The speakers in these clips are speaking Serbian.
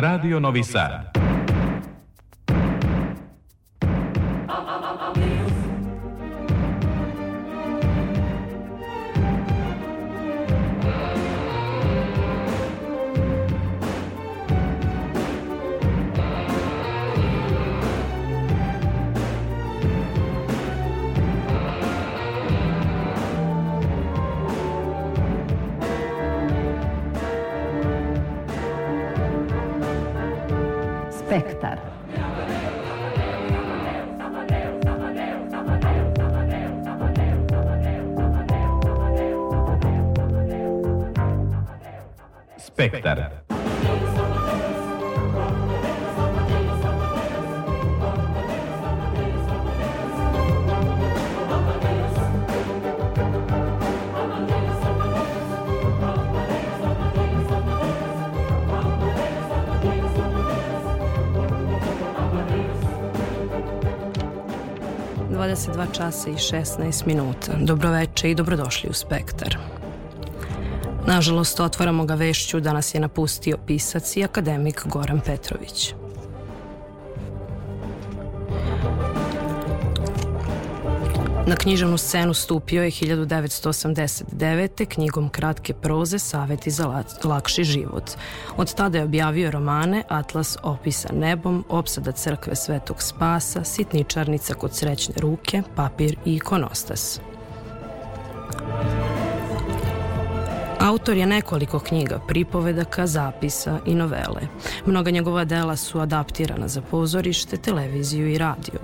Radio Novi Sad. Spektar. dva časa i 16 minuta. Dobroveče i dobrodošli u Spektar. Nažalost, otvaramo ga vešću da nas je napustio pisac i akademik Goran Petrović. Na književnu scenu stupio je 1989. knjigom kratke proze Saveti za lakši život. Od tada je objavio romane Atlas opisan nebom, Opsada crkve Svetog Spasa, Sitničarnica kod srećne ruke, Papir i ikonostas. Autor je nekoliko knjiga, pripovedaka, zapisa i novele. Mnoga njegova dela su adaptirana za pozorište, televiziju i radio.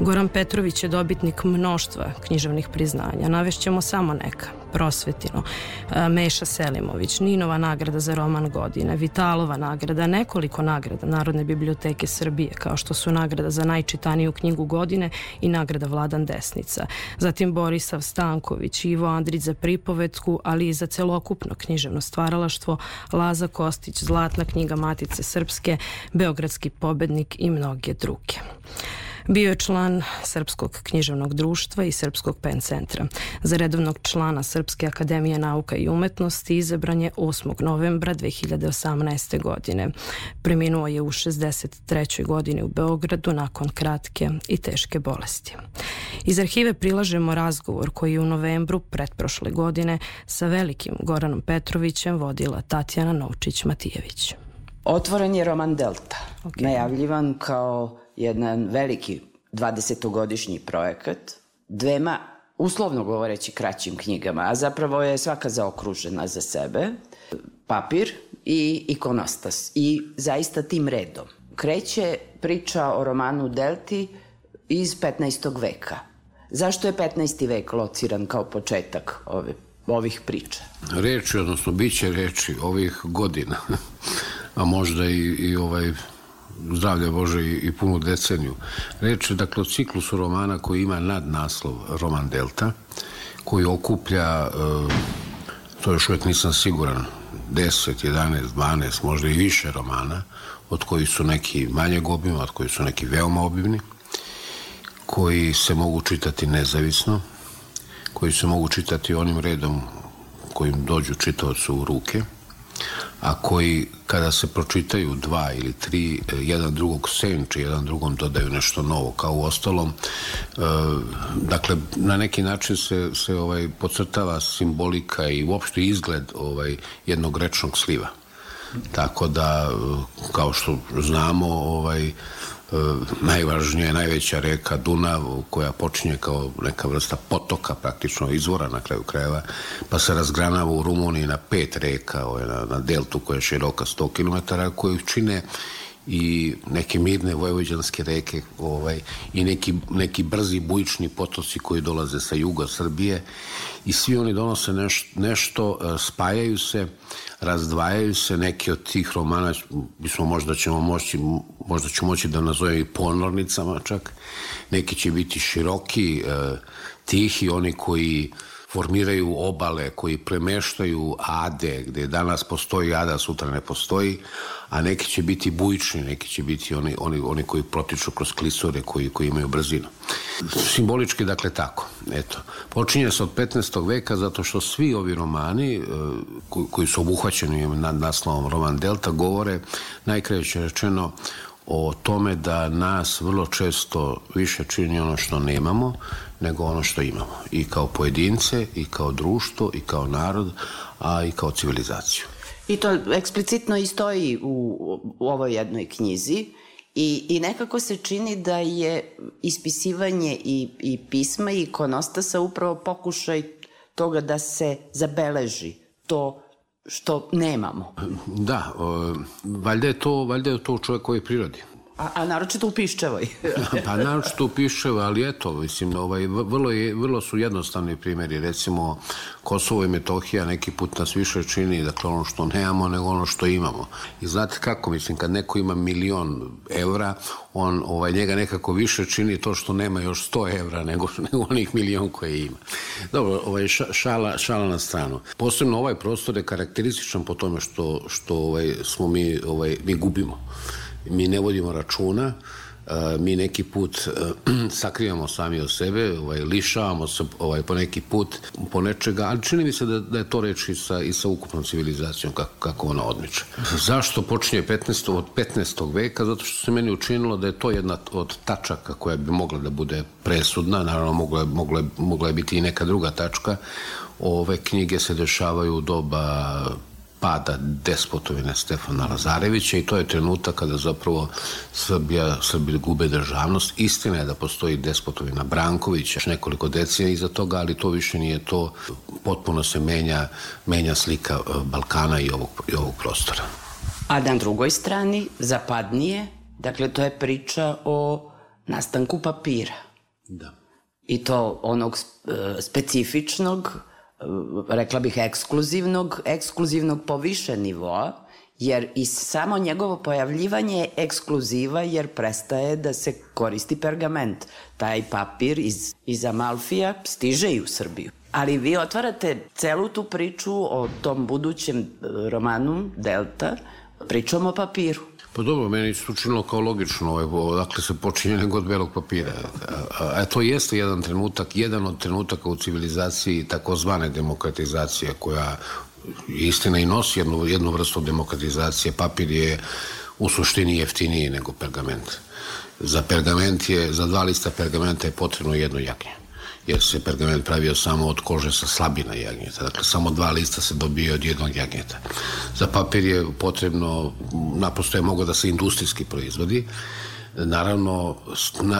Goran Petrović je dobitnik mnoštva književnih priznanja. Navešćemo samo neka. Prosvetino, e, Meša Selimović, Ninova nagrada za roman godine, Vitalova nagrada, nekoliko nagrada Narodne biblioteke Srbije, kao što su nagrada za najčitaniju knjigu godine i nagrada Vladan Desnica. Zatim Borisav Stanković, Ivo Andrić za pripovetku, ali i za celokupno književno stvaralaštvo, Laza Kostić, Zlatna knjiga Matice Srpske, Beogradski pobednik i mnoge druge. Bio je član Srpskog književnog društva i Srpskog pen centra. Za redovnog člana Srpske akademije nauka i umetnosti izabran je 8. novembra 2018. godine. Preminuo je u 63. godini u Beogradu nakon kratke i teške bolesti. Iz arhive prilažemo razgovor koji je u novembru pretprošle godine sa velikim Goranom Petrovićem vodila Tatjana Novčić-Matijević. Otvoren je roman Delta, okay. najavljivan kao jedan veliki 20-godišnji projekat, dvema, uslovno govoreći, kraćim knjigama, a zapravo je svaka zaokružena za sebe, papir i ikonostas. I zaista tim redom. Kreće priča o romanu Delti iz 15. veka. Zašto je 15. vek lociran kao početak ove, ovih priča? Reči, odnosno biće reči ovih godina, a možda i, i ovaj zdravlja Bože i, i punu deceniju. Reč je dakle o ciklusu romana koji ima nadnaslov Roman Delta, koji okuplja, e, to još uvijek nisam siguran, 10, 11, 12, možda i više romana, od koji su neki manje obima, od koji su neki veoma obimni, koji se mogu čitati nezavisno, koji se mogu čitati onim redom kojim dođu čitavcu u ruke, a koji kada se pročitaju dva ili tri, e, jedan drugog senči, jedan drugom dodaju nešto novo, kao u ostalom. E, dakle, na neki način se, se ovaj, podcrtava simbolika i uopšte izgled ovaj, jednog rečnog sliva. Tako da, kao što znamo, ovaj, E, najvažnija, najveća reka Dunav koja počinje kao neka vrsta potoka praktično izvora na kraju krajeva pa se razgranava u Rumuniji na pet reka ovaj, na, na deltu koja je široka 100 km koju čine i neke mirne vojvođanske reke ovaj, i neki, neki brzi bujični potoci koji dolaze sa juga Srbije. I svi oni donose neš, nešto, e, spajaju se, razdvajaju se, neki od tih romana, bismo možda ćemo moći, možda ću moći da nazovem i ponornicama čak, neki će biti široki, e, tihi, oni koji formiraju obale, koji premeštaju ade, gde danas postoji ada, sutra ne postoji, a neki će biti bujični, neki će biti oni, oni, oni koji protiču kroz klisore, koji, koji imaju brzinu. Simbolički, dakle, tako. Eto. Počinje se od 15. veka zato što svi ovi romani e, koji su obuhvaćeni nad naslovom Roman Delta govore najkraće rečeno o tome da nas vrlo često više čini ono što nemamo nego ono što imamo. I kao pojedince, i kao društvo, i kao narod, a i kao civilizaciju. I to eksplicitno i stoji u, u ovoj jednoj knjizi. I, I nekako se čini da je ispisivanje i, i pisma i ikonostasa upravo pokušaj toga da se zabeleži to što nemamo. Da, o, valjda je to, valjda je to čovjek koji je prirodi. A, a naročito u Piščevoj. pa naročito u Piščevoj, ali eto, mislim, ovaj, vrlo, je, vrlo su jednostavni primjeri. Recimo, Kosovo i Metohija neki put nas više čini, dakle, ono što nemamo nego ono što imamo. I znate kako, mislim, kad neko ima milion evra, on, ovaj, njega nekako više čini to što nema još 100 evra nego, nego onih milion koje ima. Dobro, ovaj, šala, šala na stranu. Posebno ovaj prostor je karakterističan po tome što, što ovaj, smo mi, ovaj, mi gubimo mi ne vodimo računa, mi neki put sakrivamo sami od sebe, ovaj, lišavamo se ovaj, po neki put po nečega, ali čini mi se da, da je to reč i sa, i sa ukupnom civilizacijom kako, kako ona odmiče. Zašto počinje 15. od 15. veka? Zato što se meni učinilo da je to jedna od tačaka koja bi mogla da bude presudna, naravno mogla je, mogla je, mogla je biti i neka druga tačka. Ove knjige se dešavaju u doba pada despotovine Stefana Lazarevića i to je trenutak kada zapravo Srbija, Srbija gube državnost. Istina je da postoji despotovina Brankovića, nekoliko decija iza toga, ali to više nije to. Potpuno se menja, menja slika e, Balkana i ovog, i ovog prostora. A na drugoj strani, zapadnije, dakle to je priča o nastanku papira. Da. I to onog e, specifičnog, rekla bih ekskluzivnog, ekskluzivnog poviše nivoa, jer i samo njegovo pojavljivanje je ekskluziva jer prestaje da se koristi pergament. Taj papir iz, iz Amalfija stiže i u Srbiju. Ali vi otvarate celu tu priču o tom budućem e, romanu Delta, pričom o papiru. Pa dobro, meni se učinilo kao logično, ovaj, odakle se počinje nego od belog papira. A, a to jeste jedan trenutak, jedan od trenutaka u civilizaciji takozvane demokratizacije, koja istina i nosi jednu, jednu vrstu demokratizacije. Papir je u suštini jeftiniji nego pergament. Za pergament je, za dva lista pergamenta je potrebno jedno jaknje jer se pergament pravio samo od kože sa slabina jagnjeta. Dakle, samo dva lista se dobije od jednog jagnjeta. Za papir je potrebno, naprosto je mogo da se industrijski proizvodi. Naravno,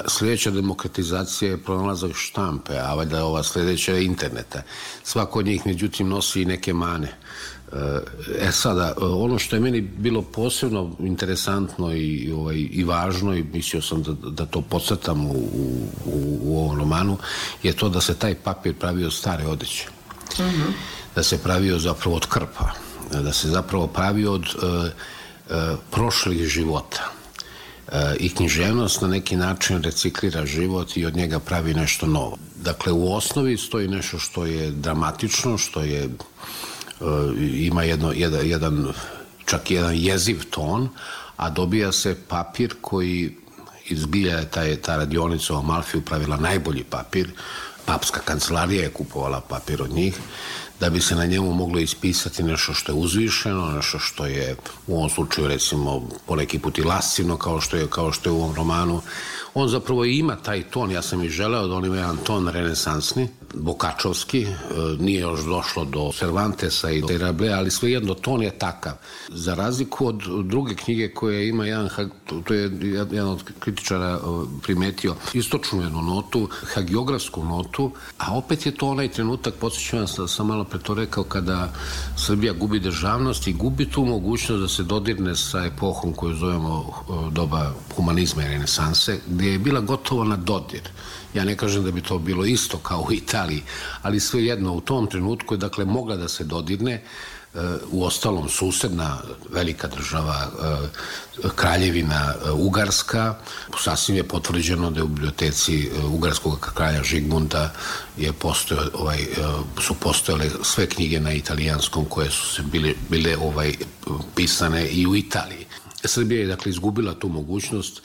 sledeća demokratizacija je pronalazak štampe, a valjda ova sledeća je interneta. Svako od njih, međutim, nosi i neke mane. E sada, ono što je meni bilo posebno interesantno i, ovaj, i važno i mislio sam da, da to podcrtam u, u, u ovom romanu, je to da se taj papir pravio stare odeće. Mm -hmm. Da se pravio zapravo od krpa. Da se zapravo pravio od uh, uh, prošlih života. Uh, I književnost na neki način reciklira život i od njega pravi nešto novo. Dakle, u osnovi stoji nešto što je dramatično, što je ima jedno, jedan, jedan, čak jedan jeziv ton, a dobija se papir koji izbilja je taj, ta radionica u Amalfi upravila najbolji papir, papska kancelarija je kupovala papir od njih, da bi se na njemu moglo ispisati nešto što je uzvišeno, nešto što je u ovom slučaju recimo po neki put i lascivno kao što je, kao što je u ovom romanu. On zapravo ima taj ton, ja sam i želeo da on ima jedan ton renesansni, Bokačovski, e, nije još došlo do Cervantesa i do Rable, ali svejedno ton je takav. Za razliku od druge knjige koje ima jedan, to je jedan od kritičara e, primetio, istočnu jednu notu, hagiografsku notu, a opet je to onaj trenutak, podsjećam vas da sam malo pre to rekao, kada Srbija gubi državnost i gubi tu mogućnost da se dodirne sa epohom koju zovemo e, doba humanizma i renesanse, gde je bila gotovo na dodir Ja ne kažem da bi to bilo isto kao u Italiji, ali svejedno u tom trenutku je dakle mogla da se dodirne u ostalom susedna velika država kraljevina Ugarska sasvim je potvrđeno da je u biblioteci ugarskog kralja Žigmunda je postojao, ovaj, su postojale sve knjige na italijanskom koje su se bile, bile ovaj, pisane i u Italiji. Srbija je dakle izgubila tu mogućnost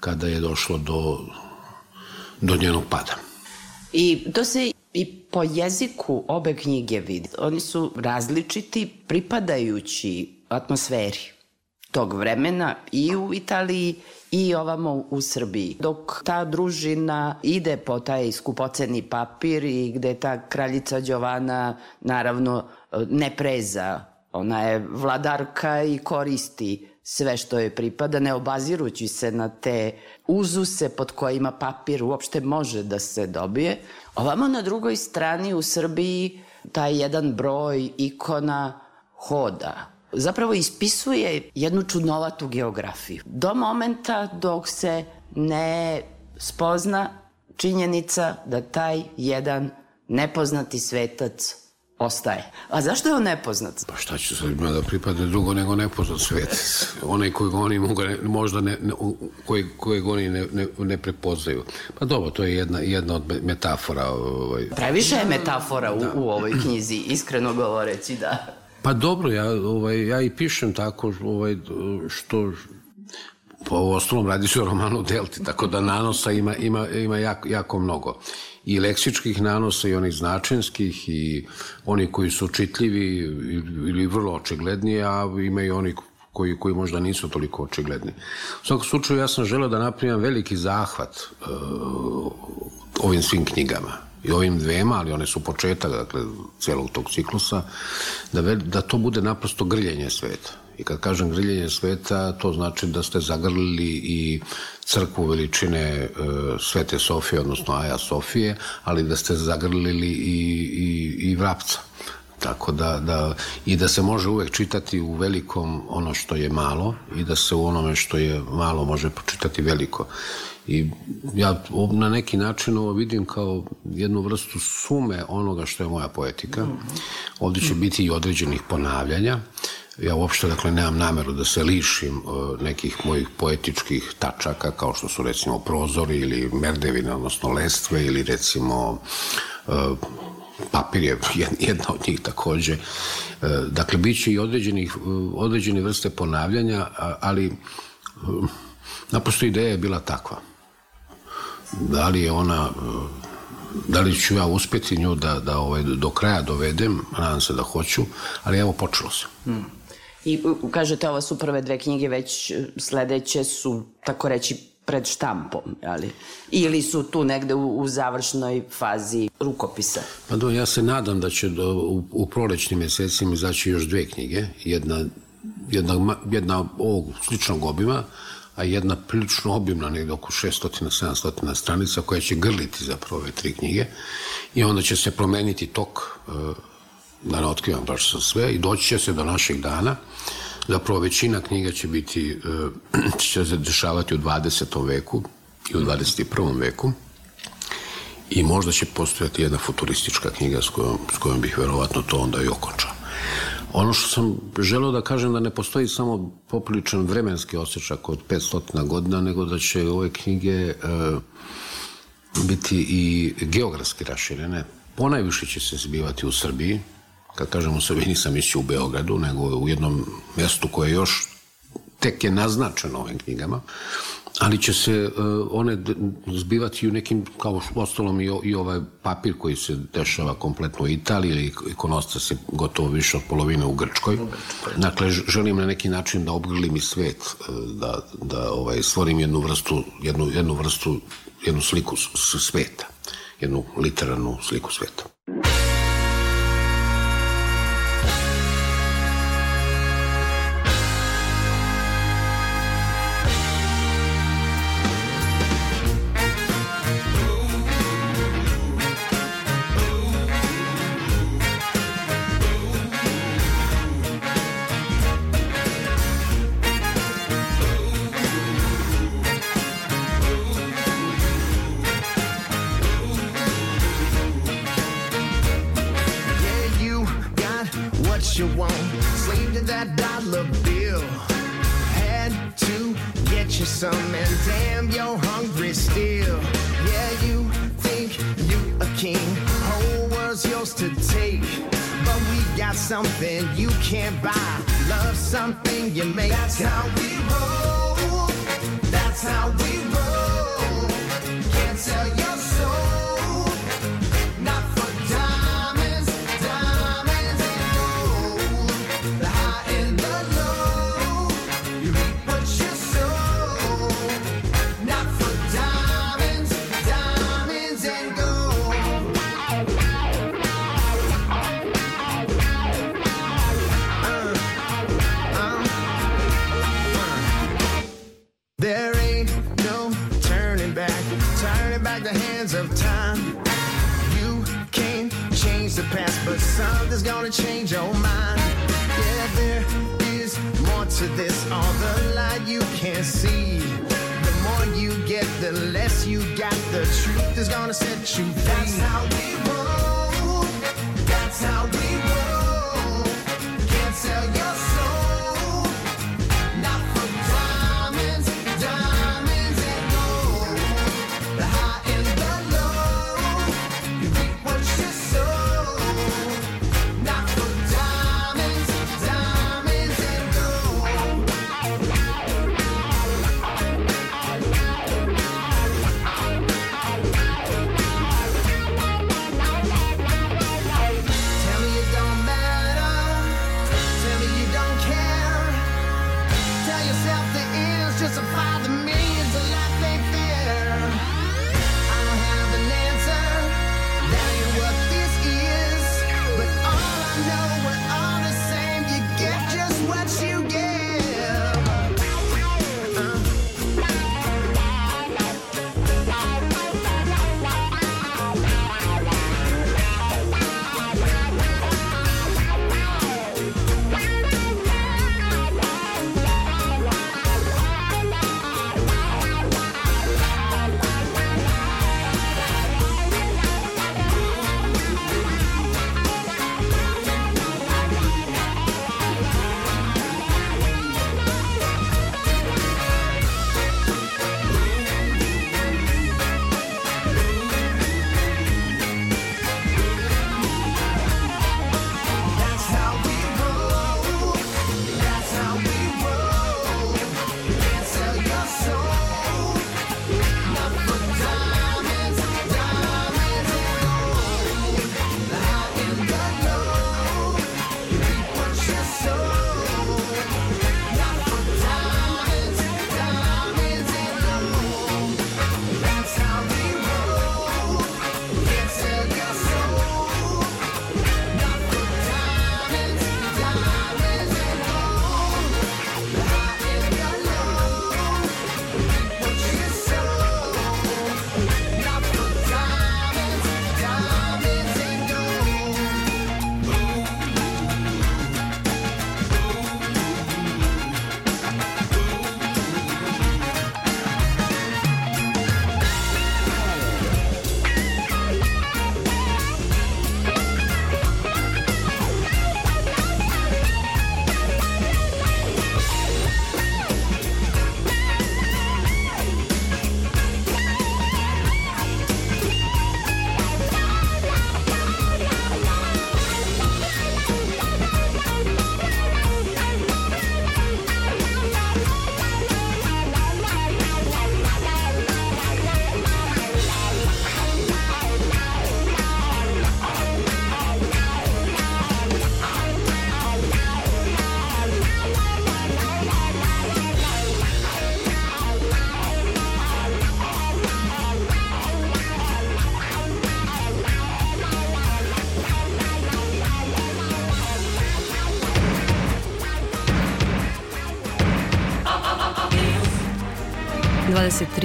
kada je došlo do, do njenog pada. I to se i po jeziku obe knjige vidi. Oni su različiti pripadajući atmosferi tog vremena i u Italiji i ovamo u Srbiji. Dok ta družina ide po taj skupoceni papir i gde ta kraljica Đovana naravno ne preza, ona je vladarka i koristi sve što joj pripada, ne obazirući se na te uzuse pod kojima papir uopšte može da se dobije. Ovamo na drugoj strani u Srbiji taj jedan broj ikona hoda. Zapravo ispisuje jednu čudnovatu geografiju. Do momenta dok se ne spozna činjenica da taj jedan nepoznati svetac ostaje. A zašto je on nepoznat? Pa šta će sad ima da pripadne drugo nego nepoznat svet? Onaj koji oni mogu, možda ne, ne, koji, koji oni ne, ne, ne prepoznaju. Pa dobro, to je jedna, jedna od metafora. Ovaj. Previše je metafora u, da. u ovoj knjizi, iskreno govoreći, da. Pa dobro, ja, ovaj, ja i pišem tako ovaj, što po ostalom radi se o romanu Delti, tako da nanosa ima, ima, ima jako, jako mnogo i leksičkih nanosa i onih značenskih i oni koji su čitljivi ili vrlo očigledni, a ima i oni koji, koji možda nisu toliko očigledni. U svakom slučaju ja sam želeo da napravim veliki zahvat uh, ovim svim knjigama i ovim dvema, ali one su početak dakle, celog tog ciklusa, da, ve, da to bude naprosto grljenje sveta I kad kažem griljenje sveta, to znači da ste zagrlili i crkvu veličine e, Svete Sofije, odnosno Aja Sofije, ali da ste zagrlili i, i, i vrapca. Tako da, da, i da se može uvek čitati u velikom ono što je malo i da se u onome što je malo može počitati veliko. I ja na neki način ovo vidim kao jednu vrstu sume onoga što je moja poetika. Ovde će biti i određenih ponavljanja. Ja uopšte, dakle, nemam nameru da se lišim uh, nekih mojih poetičkih tačaka, kao što su, recimo, prozori ili merdevine, odnosno lestve, ili, recimo, uh, papir je jedna od njih takođe. Uh, dakle, bit će i određenih, određene vrste ponavljanja, ali naprosto ideja je bila takva. Da li je ona da li ću ja uspeti nju da, da ovaj, do kraja dovedem, nadam se da hoću, ali evo počelo se. Hmm. I kažete, ovo su prve dve knjige, već sledeće su, tako reći, pred štampom, ali ili su tu negde u, u završnoj fazi rukopisa? Pa do, ja se nadam da će do, u, u prolećnim mesecima izaći još dve knjige, jedna, jedna, jedna ovog sličnog obima, a jedna prilično obimna, negde oko 600-700 stranica, koja će grliti zapravo ove tri knjige i onda će se promeniti tok uh, da ne otkrivam baš sa sve i doći će se do naših dana. Zapravo većina knjiga će biti, e, će se dešavati u 20. veku i u 21. veku i možda će postojati jedna futuristička knjiga s kojom, s kojom bih verovatno to onda i okončao. Ono što sam želeo da kažem da ne postoji samo popriličan vremenski osjećak od 500 godina, nego da će ove knjige e, biti i geografski raširene. Ponajviše će se zbivati u Srbiji, kad kažem u Srbiji nisam mislio u Beogradu, nego u jednom mestu koje još tek je naznačeno ovim knjigama, ali će se uh, one zbivati u nekim, kao ostalom i, i ovaj papir koji se dešava kompletno u Italiji ili ikonosta se gotovo više od polovine u Grčkoj. Dakle, želim na neki način da obgrlim i svet, uh, da, da ovaj, stvorim jednu vrstu, jednu, jednu vrstu, jednu sliku sveta, jednu literarnu sliku sveta.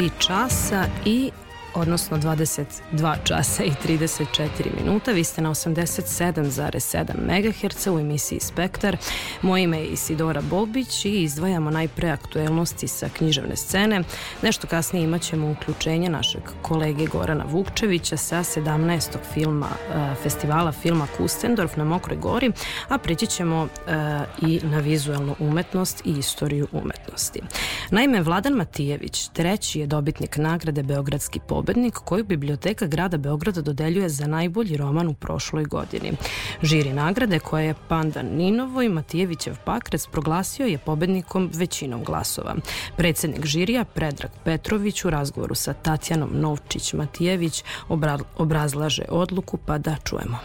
3 časa i odnosno 22 časa i 34 minuta. Vi ste na 87,7 MHz u emisiji Spektar. Moje ime je Isidora Bobić i izdvajamo najpre aktuelnosti sa književne scene. Nešto kasnije imat ćemo uključenje našeg kolege Gorana Vukčevića sa 17. filma e, festivala filma Kustendorf na Mokroj gori, a prići ćemo e, i na vizualnu umetnost i istoriju umetnosti. Naime, Vladan Matijević, treći je dobitnik nagrade Beogradski pobednik koju Biblioteka grada Beograda dodeljuje za najbolji roman u prošloj godini. Žiri nagrade koja je Pandan Ninovoj Matijevićev Pakrac proglasio je pobednikom većinom glasova. Predsednik žirija Predrag Petrović u razgovoru sa Tatjanom Novčić-Matijević obrazlaže odluku pa da čujemo.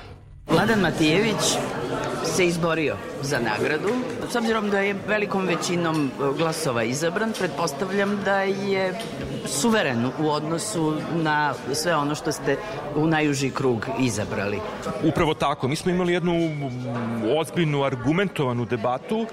Vladan Matijević se izborio za nagradu. S obzirom da je velikom većinom glasova izabran, pretpostavljam da je suveren u odnosu na sve ono što ste u najuži krug izabrali. Upravo tako. Mi smo imali jednu ozbiljnu, argumentovanu debatu uh,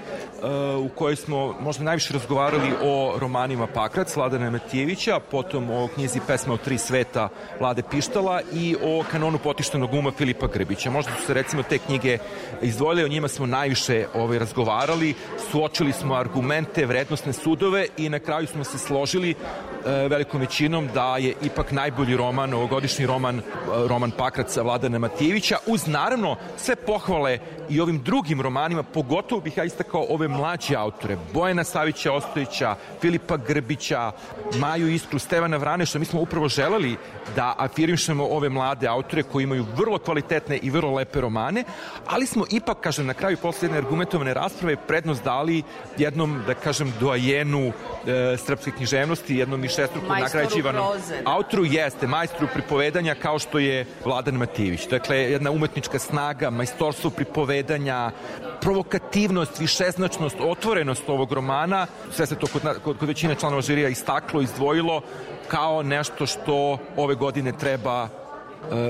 u kojoj smo možda najviše razgovarali o romanima Pakrac, Vladana Matijevića, potom o knjizi Pesma o tri sveta Vlade Pištala i o kanonu potištenog uma Filipa Grbića. Možda su se recimo te knjige izdvojile, o njima smo najviše ovaj, razgovarali, suočili smo argumente, vrednostne sudove i na kraju smo se složili E, velikom većinom da je ipak najbolji roman, ovogodišnji roman, e, roman Pakraca Vladana Matijevića, uz naravno sve pohvale i ovim drugim romanima, pogotovo bih ja istakao ove mlađe autore, Bojana Savića Ostojića, Filipa Grbića, Maju Iskru, Stevana Vraneša, mi smo upravo želeli da afirmišemo ove mlade autore koji imaju vrlo kvalitetne i vrlo lepe romane, ali smo ipak, kažem, na kraju posle jedne argumentovane rasprave prednost dali jednom, da kažem, doajenu e, srpske književnosti, jednom višestruko nagrađivanom autoru. Jeste majstru pripovedanja kao što je Vladan Matijević. Dakle, jedna umetnička snaga, majstorstvo pripovedanja, provokativnost, višeznačnost, otvorenost ovog romana, sve se to kod, kod, kod većine članova žirija istaklo, izdvojilo kao nešto što ove godine treba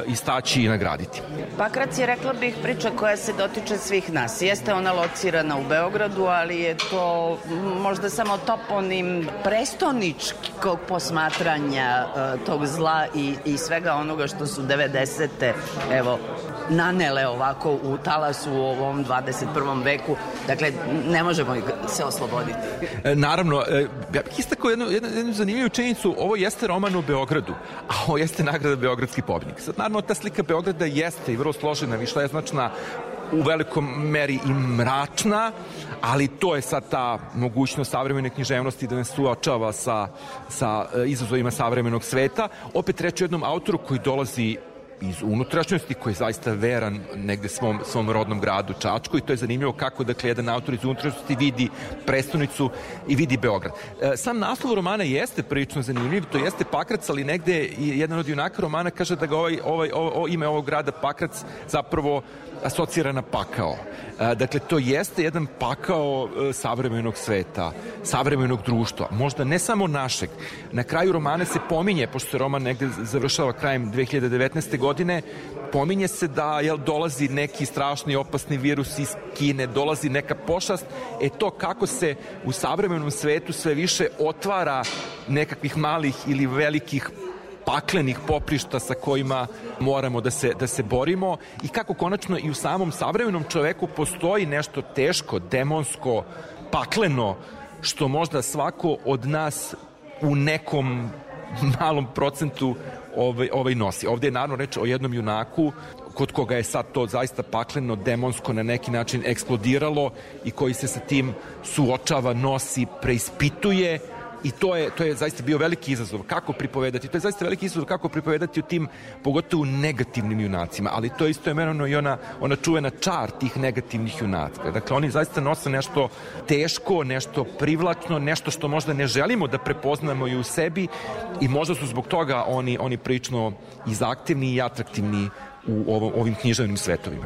istaći i nagraditi. Pakrac je, rekla bih, priča koja se dotiče svih nas. Jeste ona locirana u Beogradu, ali je to možda samo toponim prestoničkog posmatranja uh, tog zla i, i svega onoga što su 90. evo, nanele ovako u talasu u ovom 21. veku. Dakle, ne možemo se osloboditi. E, naravno, e, ja bih istakao jednu, jednu, jednu zanimljivu činjenicu. Ovo jeste roman u Beogradu, a ovo jeste nagrada Beogradski pobnik. Sad, naravno, ta slika Beograda jeste i vrlo složena, značna u velikom meri i mračna, ali to je sad ta mogućnost savremene književnosti da nas suočava sa, sa e, izazovima savremenog sveta. Opet reći jednom autoru koji dolazi iz unutrašnjosti koji je zaista veran negde svom, svom rodnom gradu Čačku i to je zanimljivo kako dakle jedan autor iz unutrašnjosti vidi prestonicu i vidi Beograd. E, sam naslov romana jeste prilično zanimljiv, to jeste Pakrac, ali negde jedan od junaka romana kaže da ga ovaj, ovaj, ovo, ime ovog grada Pakrac zapravo asocira na pakao. E, dakle, to jeste jedan pakao e, savremenog sveta, savremenog društva, možda ne samo našeg. Na kraju romana se pominje, pošto se roman negde završava krajem 2019. godine, pominje se da jel, dolazi neki strašni opasni virus iz Kine, dolazi neka pošast, e to kako se u savremenom svetu sve više otvara nekakvih malih ili velikih paklenih poprišta sa kojima moramo da se, da se borimo i kako konačno i u samom savremenom čoveku postoji nešto teško, demonsko, pakleno, što možda svako od nas u nekom malom procentu ovaj, ovaj nosi. Ovde je naravno reč o jednom junaku kod koga je sad to zaista pakleno, demonsko na neki način eksplodiralo i koji se sa tim suočava, nosi, preispituje i to je, to je zaista bio veliki izazov kako pripovedati, to je zaista veliki izazov kako pripovedati u tim, pogotovo negativnim junacima, ali to je isto imenovano i ona, ona čuvena čar tih negativnih junaka. Dakle, oni zaista nose nešto teško, nešto privlačno, nešto što možda ne želimo da prepoznamo i u sebi i možda su zbog toga oni, oni prično i zaaktivni i atraktivni u ovom, ovim književnim svetovima.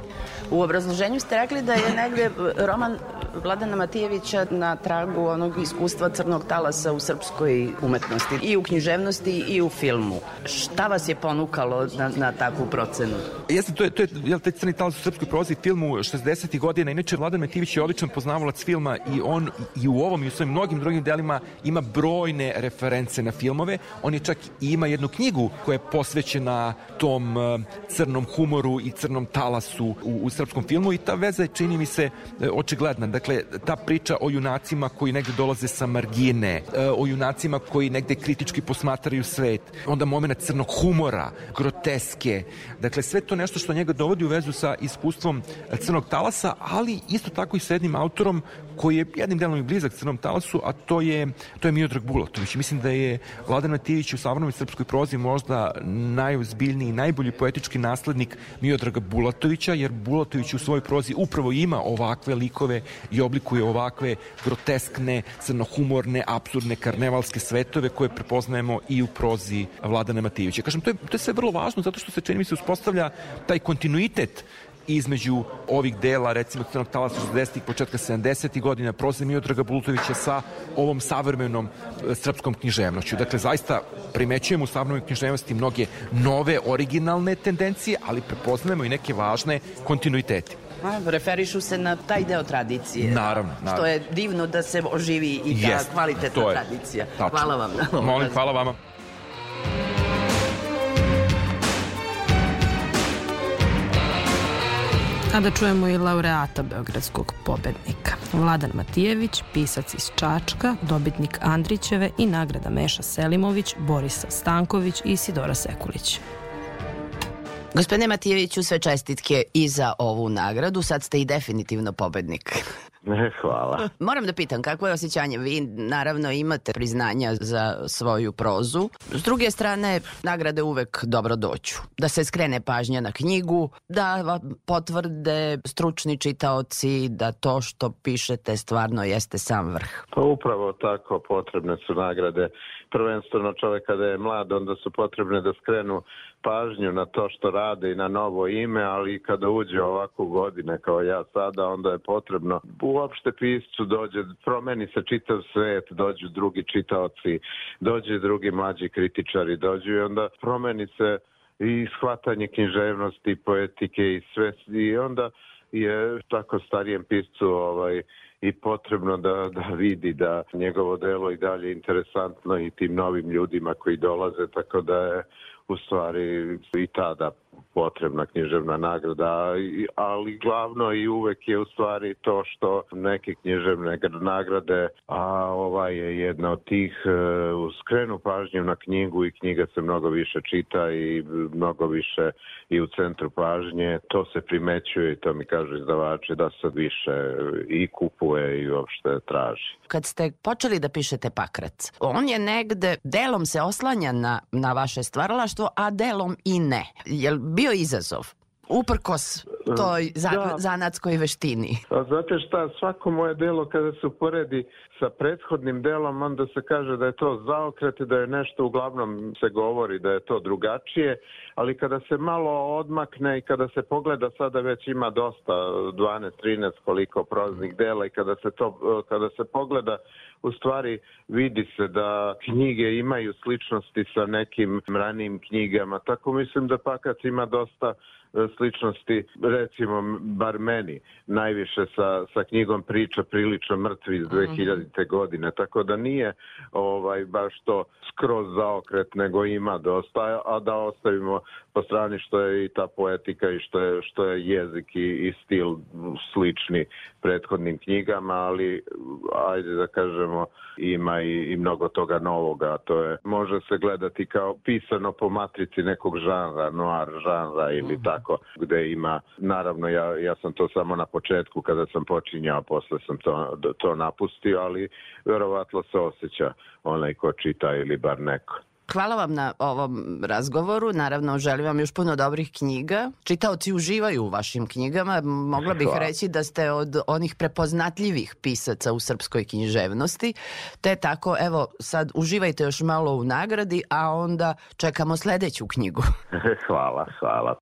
U obrazloženju ste rekli da je negde roman Vladana Matijevića na tragu onog iskustva crnog talasa u srpskoj umetnosti i u književnosti i u filmu. Šta vas je ponukalo na, na takvu procenu? Jeste, to je, to je jel, taj crni talas u srpskoj prozi filmu 60. godina. Inače, Vladan Matijević je odličan poznavalac filma i on i u ovom i u svojim mnogim drugim delima ima brojne reference na filmove. On je čak i ima jednu knjigu koja je posvećena tom uh, crnom humoru i crnom talasu u, u srpskom filmu i ta veza je, čini mi se, e, očigledna. Dakle, ta priča o junacima koji negde dolaze sa margine, e, o junacima koji negde kritički posmatraju svet, onda moment crnog humora, groteske, dakle, sve to nešto što njega dovodi u vezu sa iskustvom crnog talasa, ali isto tako i sa jednim autorom koji je jednim delom i blizak crnom talasu, a to je, to je Miodrag Bulatović. Mislim da je Vladan Matijević u savremenoj srpskoj prozi možda najuzbiljniji, najbolji poetički naslednik Miodraga Bulatovića, jer Bulatović u svojoj prozi upravo ima ovakve likove i oblikuje ovakve groteskne, crnohumorne, absurdne, karnevalske svetove koje prepoznajemo i u prozi Vladana Matijevića. Kažem, to je, to je sve vrlo važno zato što se čini mi se uspostavlja taj kontinuitet između ovih dela, recimo Crnog talasa 60-ih, početka 70-ih godina, proze Miodraga Bulutovića sa ovom savremenom e, srpskom književnoću. Dakle, zaista primećujemo u savremenoj književnosti mnoge nove, originalne tendencije, ali prepoznajemo i neke važne kontinuitete. A, referišu se na taj deo tradicije. Naravno, naravno. Što je divno da se oživi i ta Jest, kvalitetna to je. tradicija. Tačno. Hvala vam. na ovom Molim, hvala vama. A da čujemo i laureata Beogradskog pobednika. Vladan Matijević, pisac iz Čačka, dobitnik Andrićeve i nagrada Meša Selimović, Borisa Stanković i Sidora Sekulić. Gospodine Matijeviću, sve čestitke i za ovu nagradu. Sad ste i definitivno pobednik. Ne, hvala. Moram da pitam, kako je osjećanje? Vi naravno imate priznanja za svoju prozu. S druge strane, nagrade uvek dobro doću. Da se skrene pažnja na knjigu, da vam potvrde stručni čitaoci da to što pišete stvarno jeste sam vrh. Pa upravo tako potrebne su nagrade. Prvenstveno čovek kada je mlad, onda su potrebne da skrenu pažnju na to što rade i na novo ime, ali kada uđe ovako godine kao ja sada, onda je potrebno uopšte piscu dođe, promeni se čitav svet, dođu drugi čitaoci, dođe drugi mlađi kritičari, dođu i onda promeni se i shvatanje književnosti, poetike i sve i onda je tako starijem piscu ovaj i potrebno da, da vidi da njegovo delo i dalje interesantno i tim novim ljudima koji dolaze, tako da je u stvari i tada potrebna književna nagrada, ali glavno i uvek je u stvari to što neke književne nagrade, a ova je jedna od tih, e, skrenu pažnju na knjigu i knjiga se mnogo više čita i mnogo više i u centru pažnje, to se primećuje i to mi kažu izdavači da se više i kupuje i uopšte traži. Kad ste počeli da pišete Pakrac, on je negde, delom se oslanja na, na vaše stvaralaštvo, a delom i ne. Jel bio izazov? Uprkos toj za, Da. zanatskoj veštini. A znate šta, svako moje delo kada se uporedi sa prethodnim delom, onda se kaže da je to zaokret i da je nešto uglavnom se govori da je to drugačije, ali kada se malo odmakne i kada se pogleda sada već ima dosta 12 13 koliko proznih dela i kada se to kada se pogleda u stvari vidi se da knjige imaju sličnosti sa nekim ranijim knjigama. Tako mislim da Pakac ima dosta e, sličnosti, recimo, bar meni, najviše sa, sa knjigom Priča prilično mrtvi iz 2000. godine, tako da nije ovaj baš to skroz zaokret, nego ima dosta, a da ostavimo po strani što je i ta poetika i što je, što je jezik i, i stil slični prethodnim knjigama, ali ajde da kažemo ima i, i mnogo toga novoga, to je može se gledati kao pisano po matrici nekog žanra, noir žanra ili tako, gde ima, naravno ja, ja sam to samo na početku kada sam počinjao, posle sam to, to napustio, ali verovatno se osjeća onaj ko čita ili bar neko. Hvala vam na ovom razgovoru. Naravno, želim vam još puno dobrih knjiga. Čitaoci uživaju u vašim knjigama. Mogla bih Hvala. reći da ste od onih prepoznatljivih pisaca u srpskoj književnosti. Te tako, evo, sad uživajte još malo u nagradi, a onda čekamo sledeću knjigu. hvala, hvala.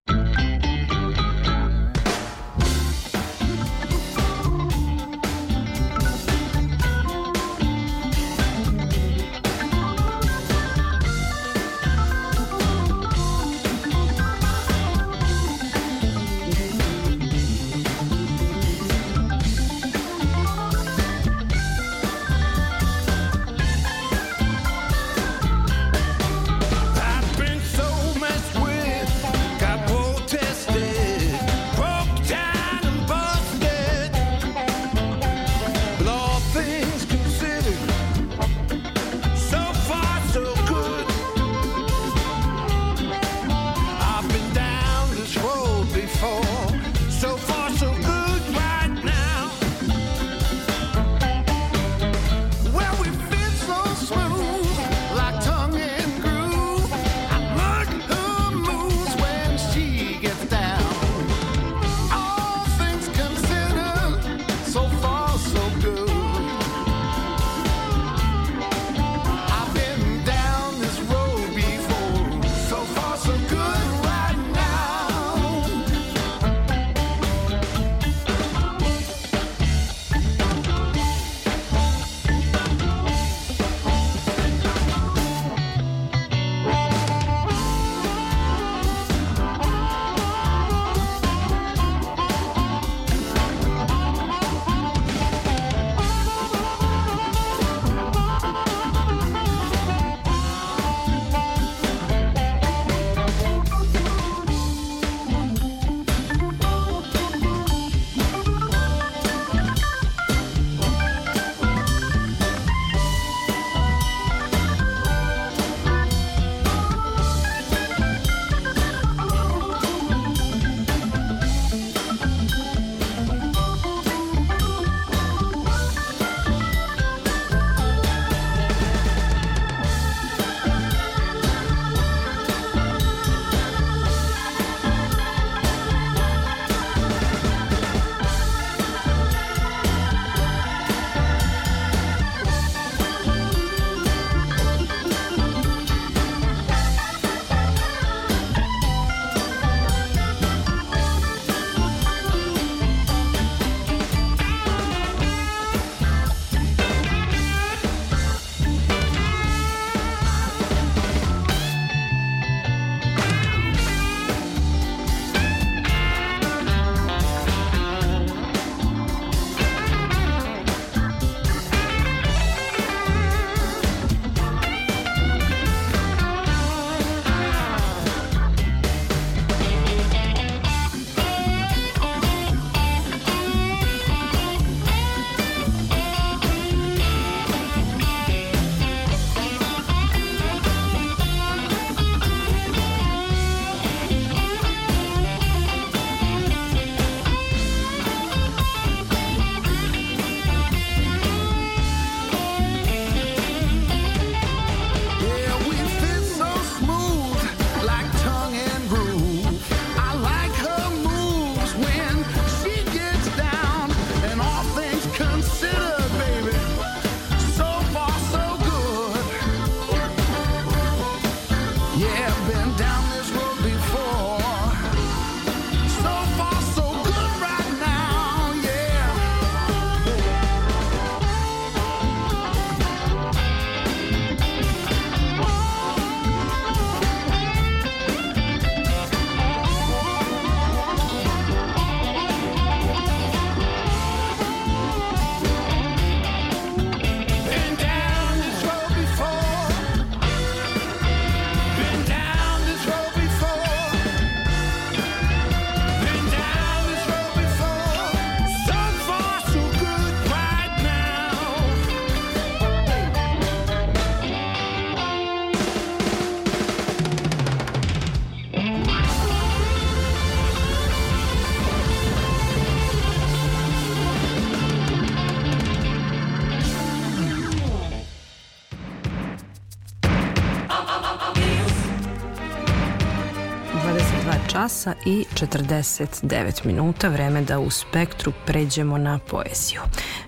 Časa i 49 minuta, vreme da u spektru pređemo na poeziju.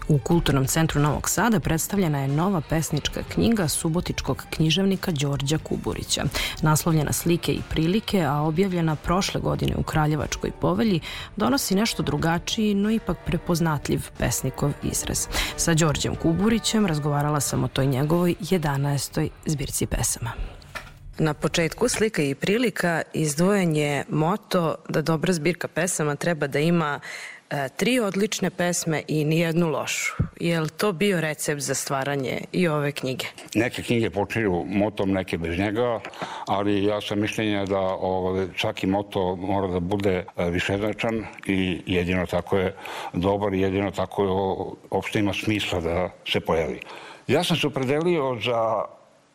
U Kulturnom centru Novog Sada predstavljena je nova pesnička knjiga subotičkog književnika Đorđa Kuburića. Naslovljena slike i prilike, a objavljena prošle godine u Kraljevačkoj povelji, donosi nešto drugačiji, no ipak prepoznatljiv pesnikov izraz. Sa Đorđem Kuburićem razgovarala sam o toj njegovoj 11. zbirci pesama. Na početku slika i prilika izdvojen je moto da dobra zbirka pesama treba da ima e, tri odlične pesme i nijednu lošu. Je li to bio recept za stvaranje i ove knjige? Neke knjige počinju motom, neke bez njega, ali ja sam mišljenja da ovaj, svaki moto mora da bude e, višeznačan i jedino tako je dobar i jedino tako je, uopšte ima smisla da se pojavi. Ja sam se opredelio za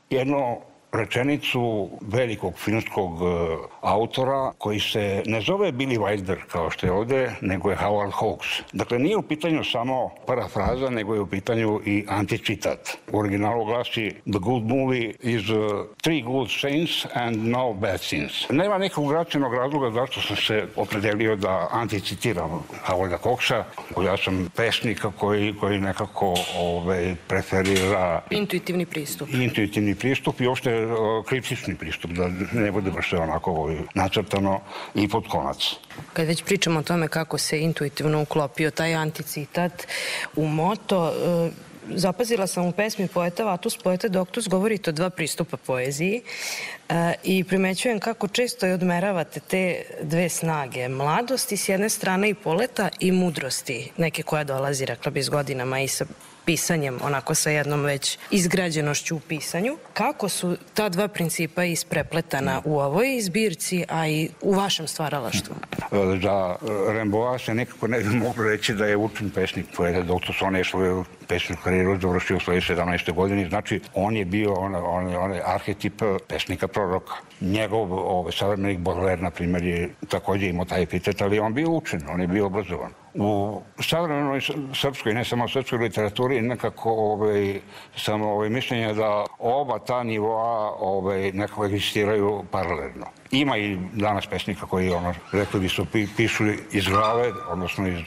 jedno rečenicu velikog finskog e, autora koji se ne zove Billy Wilder kao što je ovde, nego je Howard Hawks. Dakle, nije u pitanju samo parafraza, nego je u pitanju i anticitat. U originalu glasi The good movie is uh, three good saints and no bad sins. Nema nekog gračenog razloga zašto sam se opredelio da anticitiram Howarda Hawksa. Ja sam pesnik koji, koji nekako ove, ovaj, preferira... Intuitivni pristup. Intuitivni pristup i uopšte kritični pristup, da ne bude baš sve onako ovaj, nacrtano i pod konac. Kad već pričamo o tome kako se intuitivno uklopio taj anticitat u moto, e, zapazila sam u pesmi poeta Vatus poeta Doktus govorite o dva pristupa poeziji e, i primećujem kako često i odmeravate te dve snage, mladosti s jedne strane i poleta i mudrosti, neke koja dolazi, rekla bi, s godinama i sa pisanjem, onako sa jednom već izgrađenošću u pisanju. Kako su ta dva principa isprepletana u ovoj izbirci, a i u vašem stvaralaštvu? Za Remboa se nekako ne bi moglo reći da je učen pesnik poeta, doktor Sone je svoju pesničku karijeru završio u svojoj 17. godini, znači on je bio on, on, on je arhetip pesnika proroka. Njegov ovaj, savremenik Baudelaire, na primjer, je takođe imao taj epitet, ali on bio učen, on je bio obrazovan u savremenoj srpskoj, ne samo srpskoj literaturi, nekako ovaj, sam ovaj, mišljenja da oba ta nivoa ovaj, nekako egzistiraju paralelno. Ima i danas pesnika koji, ono, rekli bi su, pišu iz glave, odnosno iz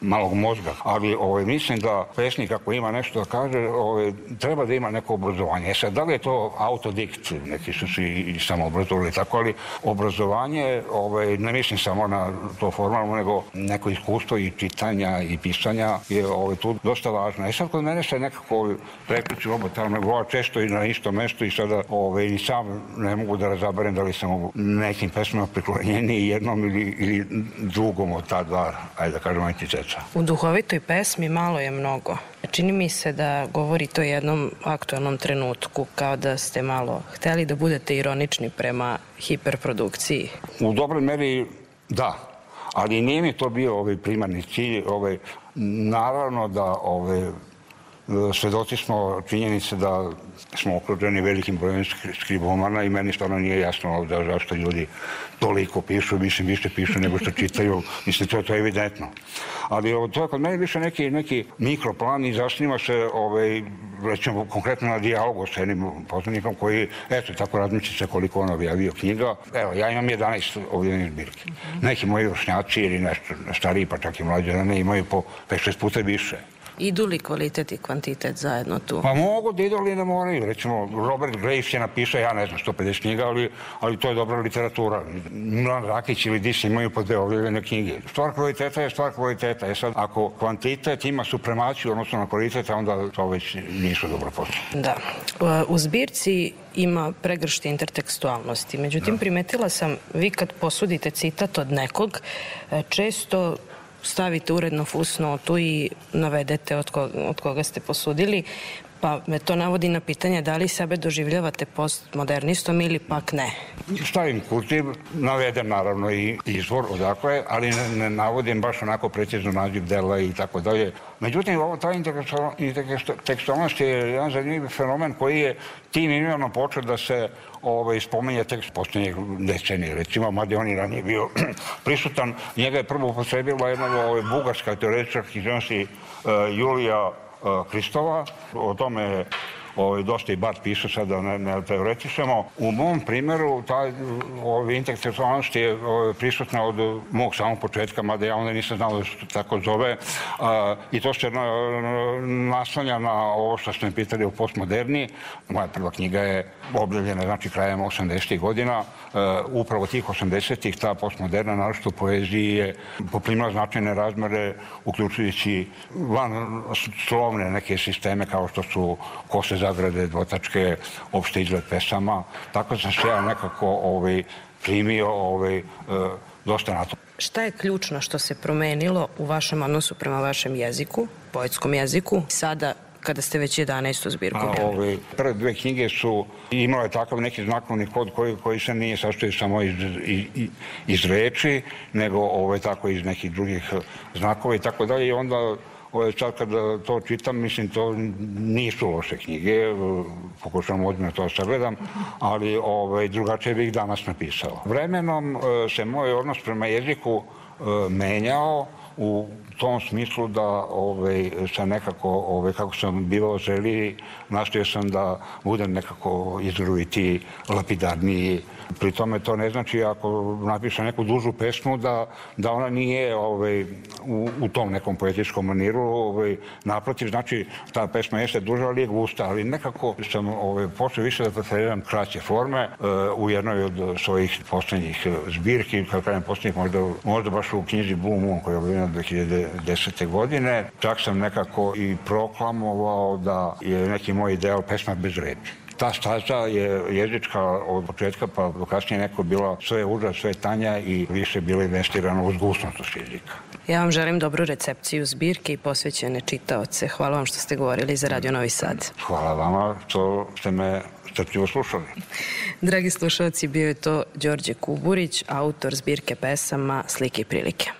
malog mozga, ali ovaj, mislim da pesnik ako ima nešto da kaže, ovaj, treba da ima neko obrazovanje. E sad, da li je to autodikt, neki su se i samo obrazovali tako, ali obrazovanje, ovaj, ne mislim samo na to formalno, nego neko iskustvo i čitanja i pisanja je ovaj, tu dosta važno. E sad, kod mene se nekako prekliču oba tamo nego često i na isto mesto i sada ovaj, i sam ne mogu da razaberem da li sam nekim pesmama priklonjeni jednom ili, ili drugom od ta dva, ajde da kažem, anticeca priča. U duhovitoj pesmi malo je mnogo. Čini mi se da govori to jednom aktualnom trenutku, kao da ste malo hteli da budete ironični prema hiperprodukciji. U dobroj meri da, ali nije mi to bio ovaj primarni cilj. Ovaj, naravno da ovaj, svedoci smo činjenice da smo okruženi velikim brojem skribomana i meni stvarno nije jasno da zašto ljudi toliko pišu, mislim više pišu nego što čitaju, mislim to je to evidentno. Ali ovo, to je kod mene više neki, neki mikroplan i zasniva se ovaj, recimo konkretno na dijalogu sa jednim poznanikom koji, eto, tako razmišlja se koliko on objavio knjiga. Evo, ja imam 11 ovdje zbirke. Neki moji vršnjaci ili nešto stariji, pa čak i mlađe, ne imaju po 5-6 puta više. Idu li kvalitet i kvantitet zajedno tu? Pa mogu da idu, ali ne moraju. Recimo, Robert Graves je napisao, ja ne znam, 150 knjiga, ali, ali to je dobra literatura. Milan Rakić ili Dis imaju po dve objavljene knjige. Stvar kvaliteta je stvar kvaliteta. E sad, ako kvantitet ima supremaciju, odnosno na kvalitet, onda to već nisu dobro posao. Da. U zbirci ima pregršte intertekstualnosti. Međutim, da. primetila sam, vi kad posudite citat od nekog, često stavite uredno fusnotu i navedete od koga, od koga ste posudili, pa me to navodi na pitanje da li sebe doživljavate postmodernistom ili pak ne. Stavim kurtiv, navedem naravno i izvor odakle, ali ne, ne navodim baš onako precizno naziv dela i tako dalje. Međutim, ovo, ta intertekstualnost je jedan zanimljiv fenomen koji je tim imenom počeo da se ovaj, spomenje tekst posljednjeg decenije. Recimo, mada on i ranije bio prisutan, njega je prvo upotrebila jedna ovaj, bugarska teoretička književnosti uh, Julija uh, Kristova. O tome ovaj, dosta i bar piše sad da ne, ne teoretišemo. U mom primeru taj ovaj, interseksualnost je ovaj, prisutna od mog samog početka, mada ja onda nisam znao da se tako zove. A, I to se na, naslanja na ovo što ste mi pitali o postmoderni. Moja prva knjiga je objavljena znači krajem 80. godina. Uh, upravo tih 80. ta postmoderna naročito poeziji je poprimila značajne razmere uključujući van slovne neke sisteme kao što su kose zagrade, dvotačke, opšte izgled pesama. Tako sam se ja nekako ovaj, primio ovaj, uh, dosta na to. Šta je ključno što se promenilo u vašem odnosu prema vašem jeziku, poetskom jeziku, sada kada ste već 11. zbirku A, ove, prve dve knjige su imale takav neki znakovni kod koji, koji se nije sastoji samo iz, iz, iz reči, nego ove, tako iz nekih drugih znakova i tako dalje i onda Ove, sad kada to čitam, mislim, to nisu loše knjige, pokušavam odmah to sagledam, ali ove, drugačije bih danas napisao. Vremenom e, se moj odnos prema jeziku menjao, u tom smislu da ovaj, sam nekako, ovaj, kako sam bivao želi, nastojao sam da budem nekako izruviti, lapidarniji. Pri tome to ne znači ako napišem neku dužu pesmu da, da ona nije ovaj, u, u tom nekom poetičkom maniru. Ovaj, naprotiv, znači ta pesma jeste duža, ali je gusta, ali nekako sam ovaj, počeo više da preferiram kraće forme uh, u jednoj od svojih poslednjih zbirki, kako kažem poslednjih, možda, možda baš u knjizi Blue Moon koja je objavljena 2010. godine. Čak sam nekako i proklamovao da je neki moj ideal pesma bez reči ta staza je jezička od početka pa do kasnije neko bila sve uža, sve tanja i više bila investirana uz gusnost jezika. Ja vam želim dobru recepciju zbirke i posvećene čitaoce. Hvala vam što ste govorili za Radio Novi Sad. Hvala vama što ste me strpljivo slušali. Dragi slušalci, bio je to Đorđe Kuburić, autor zbirke pesama Slike i prilike.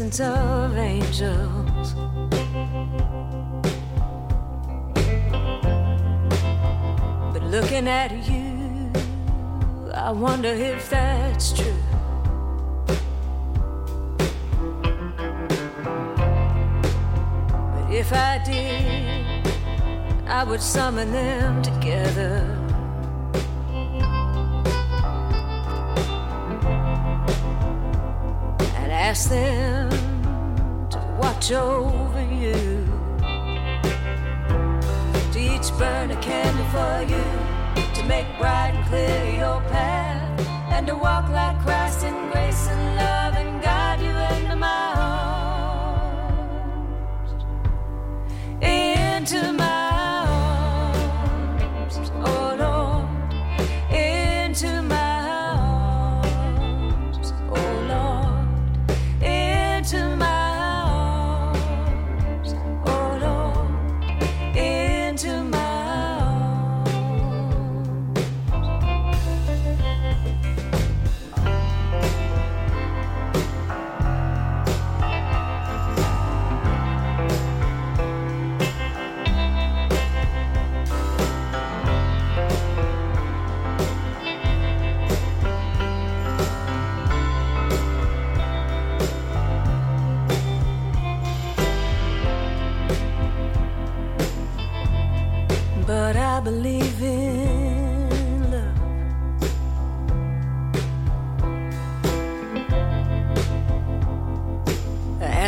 Of angels. But looking at you, I wonder if that's true. But if I did, I would summon them together. And ask them watch over you. To each burn a candle for you, to make bright and clear your path, and to walk like Christ in grace and love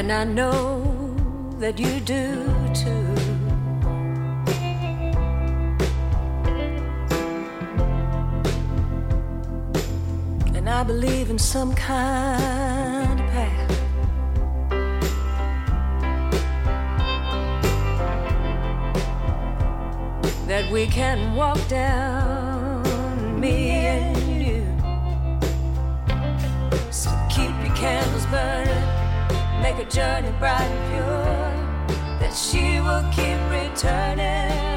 And I know that you do too. And I believe in some kind of path. that we can walk down, journey bright and pure. That she will keep returning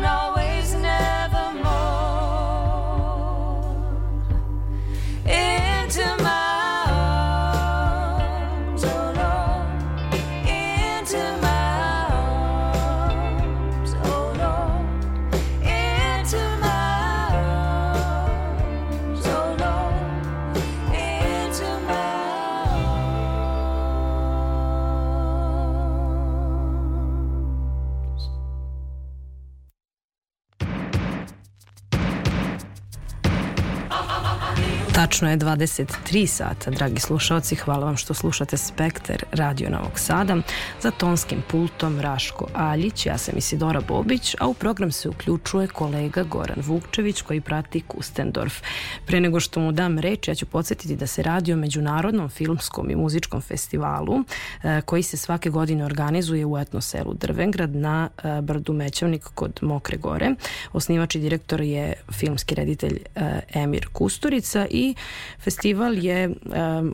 Tačno je 23 sata, dragi slušalci. Hvala vam što slušate Spektar Radio Novog Sada. Za tonskim pultom Raško Aljić, ja sam Isidora Bobić, a u program se uključuje kolega Goran Vukčević koji prati Kustendorf. Pre nego što mu dam reč, ja ću podsjetiti da se radi o Međunarodnom filmskom i muzičkom festivalu e, koji se svake godine organizuje u etnoselu Drvengrad na e, brdu Mećavnik kod Mokre gore. Osnivač i direktor je filmski reditelj e, Emir Kusturica i festival je e,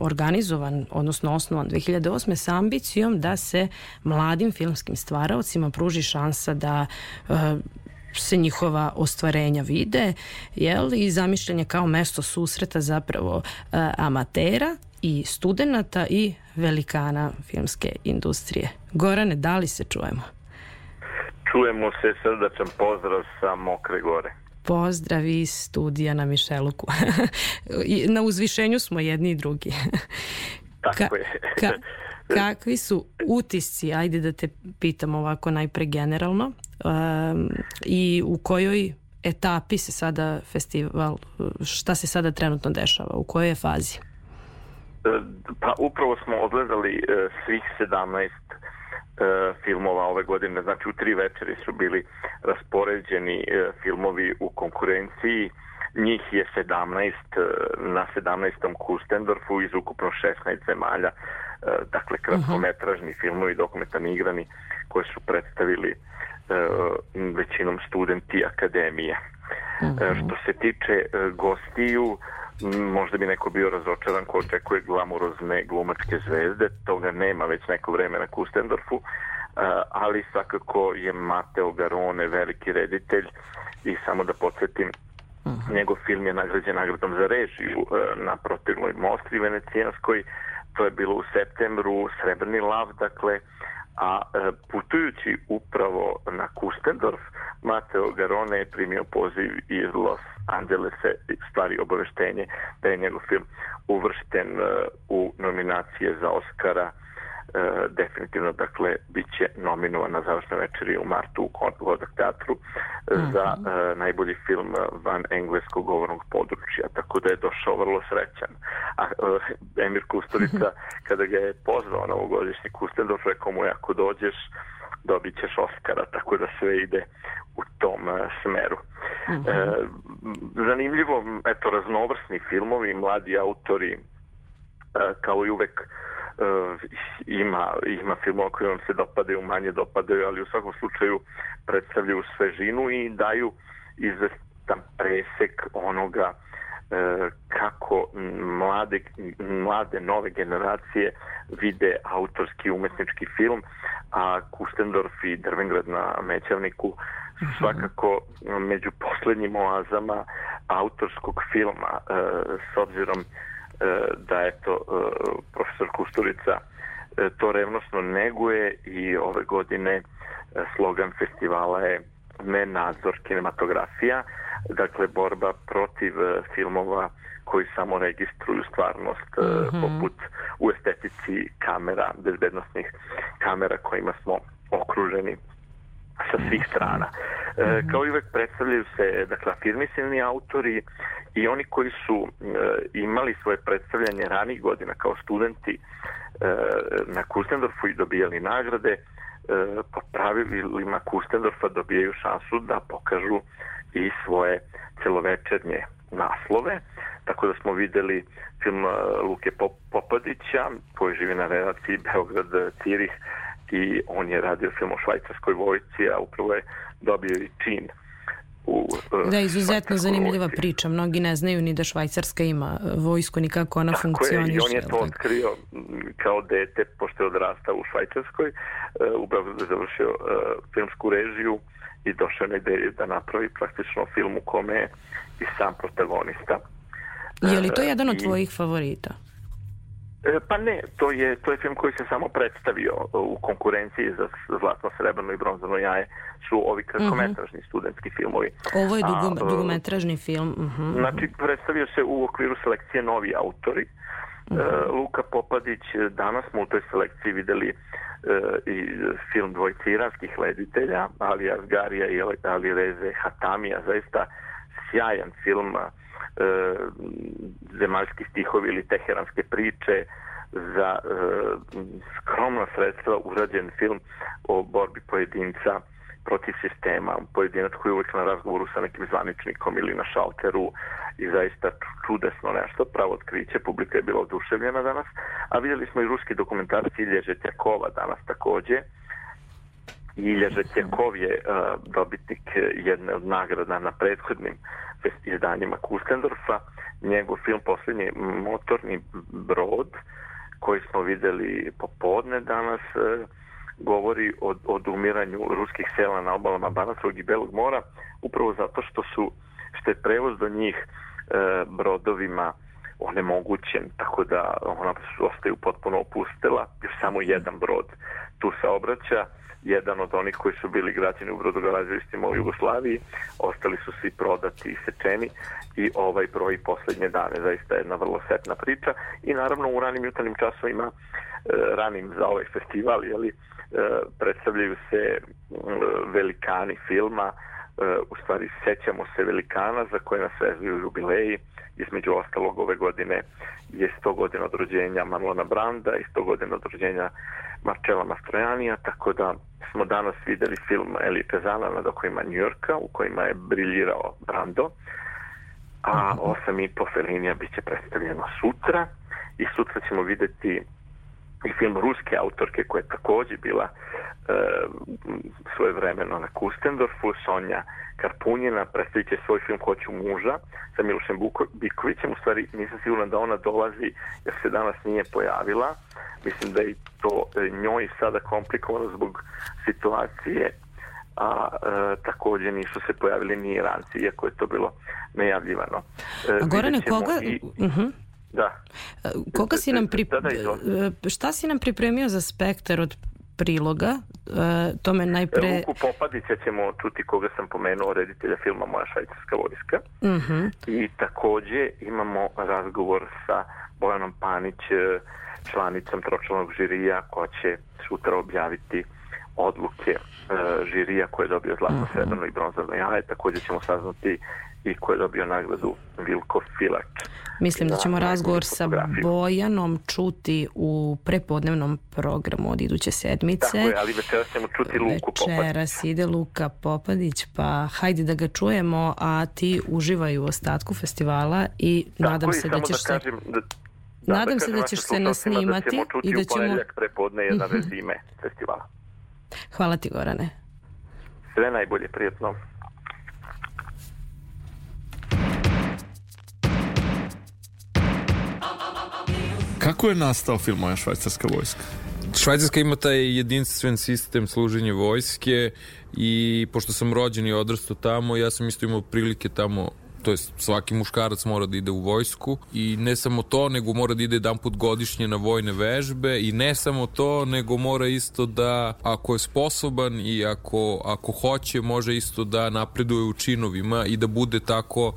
organizovan, odnosno osnovan 2008. sa ambicijom da se mladim filmskim stvaraocima pruži šansa da e, se njihova ostvarenja vide, jel? I zamišljen je kao mesto susreta zapravo e, amatera i studenata i velikana filmske industrije. Gorane, da li se čujemo? Čujemo se srdačan pozdrav sa Mokre gore. Pozdrav iz studija na Mišeluku. Na uzvišenju smo jedni i drugi. Tako je. ka, kakvi su utisci, ajde da te pitam ovako najpre generalno, um, i u kojoj etapi se sada festival, šta se sada trenutno dešava, u kojoj je fazi? Pa upravo smo odgledali e, svih 17 e, filmova ove godine, znači u tri večeri su bili raspoređeni e, filmovi u konkurenciji, njih je 17 e, na 17. Kustendorfu iz ukupno 16 zemalja, e, dakle kratkometražni filmovi, dokumentarni igrani koje su predstavili e, većinom studenti akademije. E, Što se tiče e, gostiju, možda bi neko bio razočaran ko očekuje glamurozne glumačke zvezde, toga nema već neko vreme na Kustendorfu, e, ali svakako je Mateo Garone veliki reditelj. I samo da podsjetim Njegov film je nagrađen nagradom za režiju e, na protegloj Moskvi venecijanskoj. To je bilo u septembru, Srebrni lav, dakle, a e, putujući upravo na Kustendorf, Mateo Garone je primio poziv iz Los Angelesa, stvari obaveštenje da je njegov film uvršten e, u nominacije za Oscara definitivno dakle bit će nominovan na završnoj večeri u martu u Kod- Kodak teatru e, za e, najbolji film e, van engleskog govornog područja tako da je došao vrlo srećan. A e, Emir Kusturica kada ga je pozvao na ovogodišnji Kustendorf rekao mu ako dođeš dobit ćeš Oscara, tako da sve ide u tom e, smeru. E, zanimljivo, eto, raznovrsni filmovi, mladi autori, e, kao i uvek e, ima, ima filmova koji vam se dopadaju, manje dopadaju, ali u svakom slučaju predstavljaju svežinu i daju izvestan presek onoga kako mlade, mlade nove generacije vide autorski umetnički film, a Kustendorf i Drvengrad na Mećavniku su svakako među poslednjim oazama autorskog filma e, s obzirom da je to e, profesor Kusturica e, to revnosno neguje i ove godine e, slogan festivala je ne nadzor kinematografija, dakle borba protiv e, filmova koji samo registruju stvarnost e, Mhm. poput u estetici kamera, bezbednostnih kamera kojima smo okruženi sa svih strana. E, kao i uvek predstavljaju se dakle, afirmisani autori i oni koji su e, imali svoje predstavljanje ranih godina kao studenti e, na Kustendorfu i dobijali nagrade, e, po pravilima Kustendorfa dobijaju šansu da pokažu i svoje celovečernje naslove, tako da smo videli film e, Luke Pop- Popadića koji živi na relaciji Beograd-Cirih i on je radio film o švajcarskoj vojci, a upravo je dobio i čin u e, Da, izuzetno zanimljiva vojsci. priča. Mnogi ne znaju ni da Švajcarska ima e, vojsku, ni kako ona Tako je, funkcioniše. i on je to otkrio kao dete, pošto je odrastao u Švajcarskoj, e, u Beogradu je završio filmsku režiju i došao na ideju da napravi praktično film u kome je i sam protagonista. Je li to jedan od i- tvojih favorita? E, Pa ne, to je, to je film koji se samo predstavio u konkurenciji za zlatno, srebrno i bronzano jaje su ovi kratkometražni studentski filmovi. Ovo je A, dugo, e, dugometražni film. mhm. Znači, predstavio se u okviru selekcije novi autori. E, Luka Popadić, e, danas smo u toj selekciji videli e, i film dvojice iranskih leditelja, Ali Asgarija i Ali Reze Hatamija, zaista sjajan film e, zemaljski stihovi ili teheranske priče za e, skromna sredstva urađen film o borbi pojedinca protiv sistema, pojedinac koji je uvek na razgovoru sa nekim zvaničnikom ili na šalteru i zaista čudesno nešto, pravo otkriće, publika je bila oduševljena danas, a vidjeli smo i ruski dokumentarac Ilje Žetjakova danas takođe, Ilja Žetjakov je uh, dobitnik jedne od nagrada na prethodnim izdanjima Kustendorfa. Njegov film Poslednji motorni brod koji smo videli popodne danas uh, govori o, o odumiranju ruskih sela na obalama Banatskog i Belog mora upravo zato što su što je prevoz do njih e, brodovima onemogućen, tako da ona ostaju potpuno opustela, još samo jedan brod tu saobraća, jedan od onih koji su bili građani u brodogarazijstvima u Jugoslaviji, ostali su svi prodati i sečeni i ovaj broj poslednje dane. Zaista je jedna vrlo setna priča. I naravno u ranim jutarnjim časovima e, ranim za ovaj festival jeli, e, predstavljaju se velikani filma u stvari sećamo se velikana za koje nas vezuju jubileji. Između ostalog ove godine je 100 godina od rođenja Marlona Branda i 100 godina od rođenja Marcella Mastrojanija, tako da smo danas videli film Eli Kazana nad okojima Njujorka u kojima je briljirao Brando a osam i po Felinija bit će predstavljeno sutra i sutra ćemo videti i film ruske autorke koja je takođe bila e, svoje vremeno na Kustendorfu, Sonja Karpunjina, predstavit će svoj film Hoću muža sa Milošem Bikovićem, u stvari nisam siguran da ona dolazi jer se danas nije pojavila, mislim da je to njoj sada komplikovano zbog situacije a e, takođe nisu se pojavili ni Iranci, iako je to bilo najavljivano. E, A Gorane, koga... I, Mhm. Da. Koga si nam pri... Da, da, e, šta si nam pripremio za spektar od priloga? E, to me najpre... Luku Popadića ćemo čuti koga sam pomenuo, reditelja filma Moja švajcarska vojska. Mhm. I takođe imamo razgovor sa Bojanom Panić, e, članicom tročlanog žirija, koja će sutra objaviti odluke e, žirija koje je dobio zlatno, srebrno i bronzano jaje. Takođe ćemo saznati i ko je dobio nagradu Vilko Filač. Mislim da ćemo razgovor sa. Bojanom čuti u prepodnevnom programu od iduće sedmice. Tako je, ali večeras ćemo čuti Luku Popadić. Večeras ide Luka Popadić, pa hajde da ga čujemo, a ti uživaj u ostatku festivala i nadam Tako se i da ćeš se... kažem da, Nadam se kažem da ćeš se nasnimati da ćemo i da ćemo- ponedeljak prepodne jedan Mhm. rezime festivala. Hvala ti, Gorane. Sve najbolje, prijetno. Kako je nastao film Moja švajcarska vojska? Švajcarska ima taj jedinstven sistem služenja vojske i pošto sam rođen i odrastao tamo, ja sam isto imao prilike tamo to jest svaki muškarac mora da ide u vojsku i ne samo to, nego mora da ide jedan put godišnje na vojne vežbe i ne samo to, nego mora isto da ako je sposoban i ako, ako hoće, može isto da napreduje u činovima i da bude tako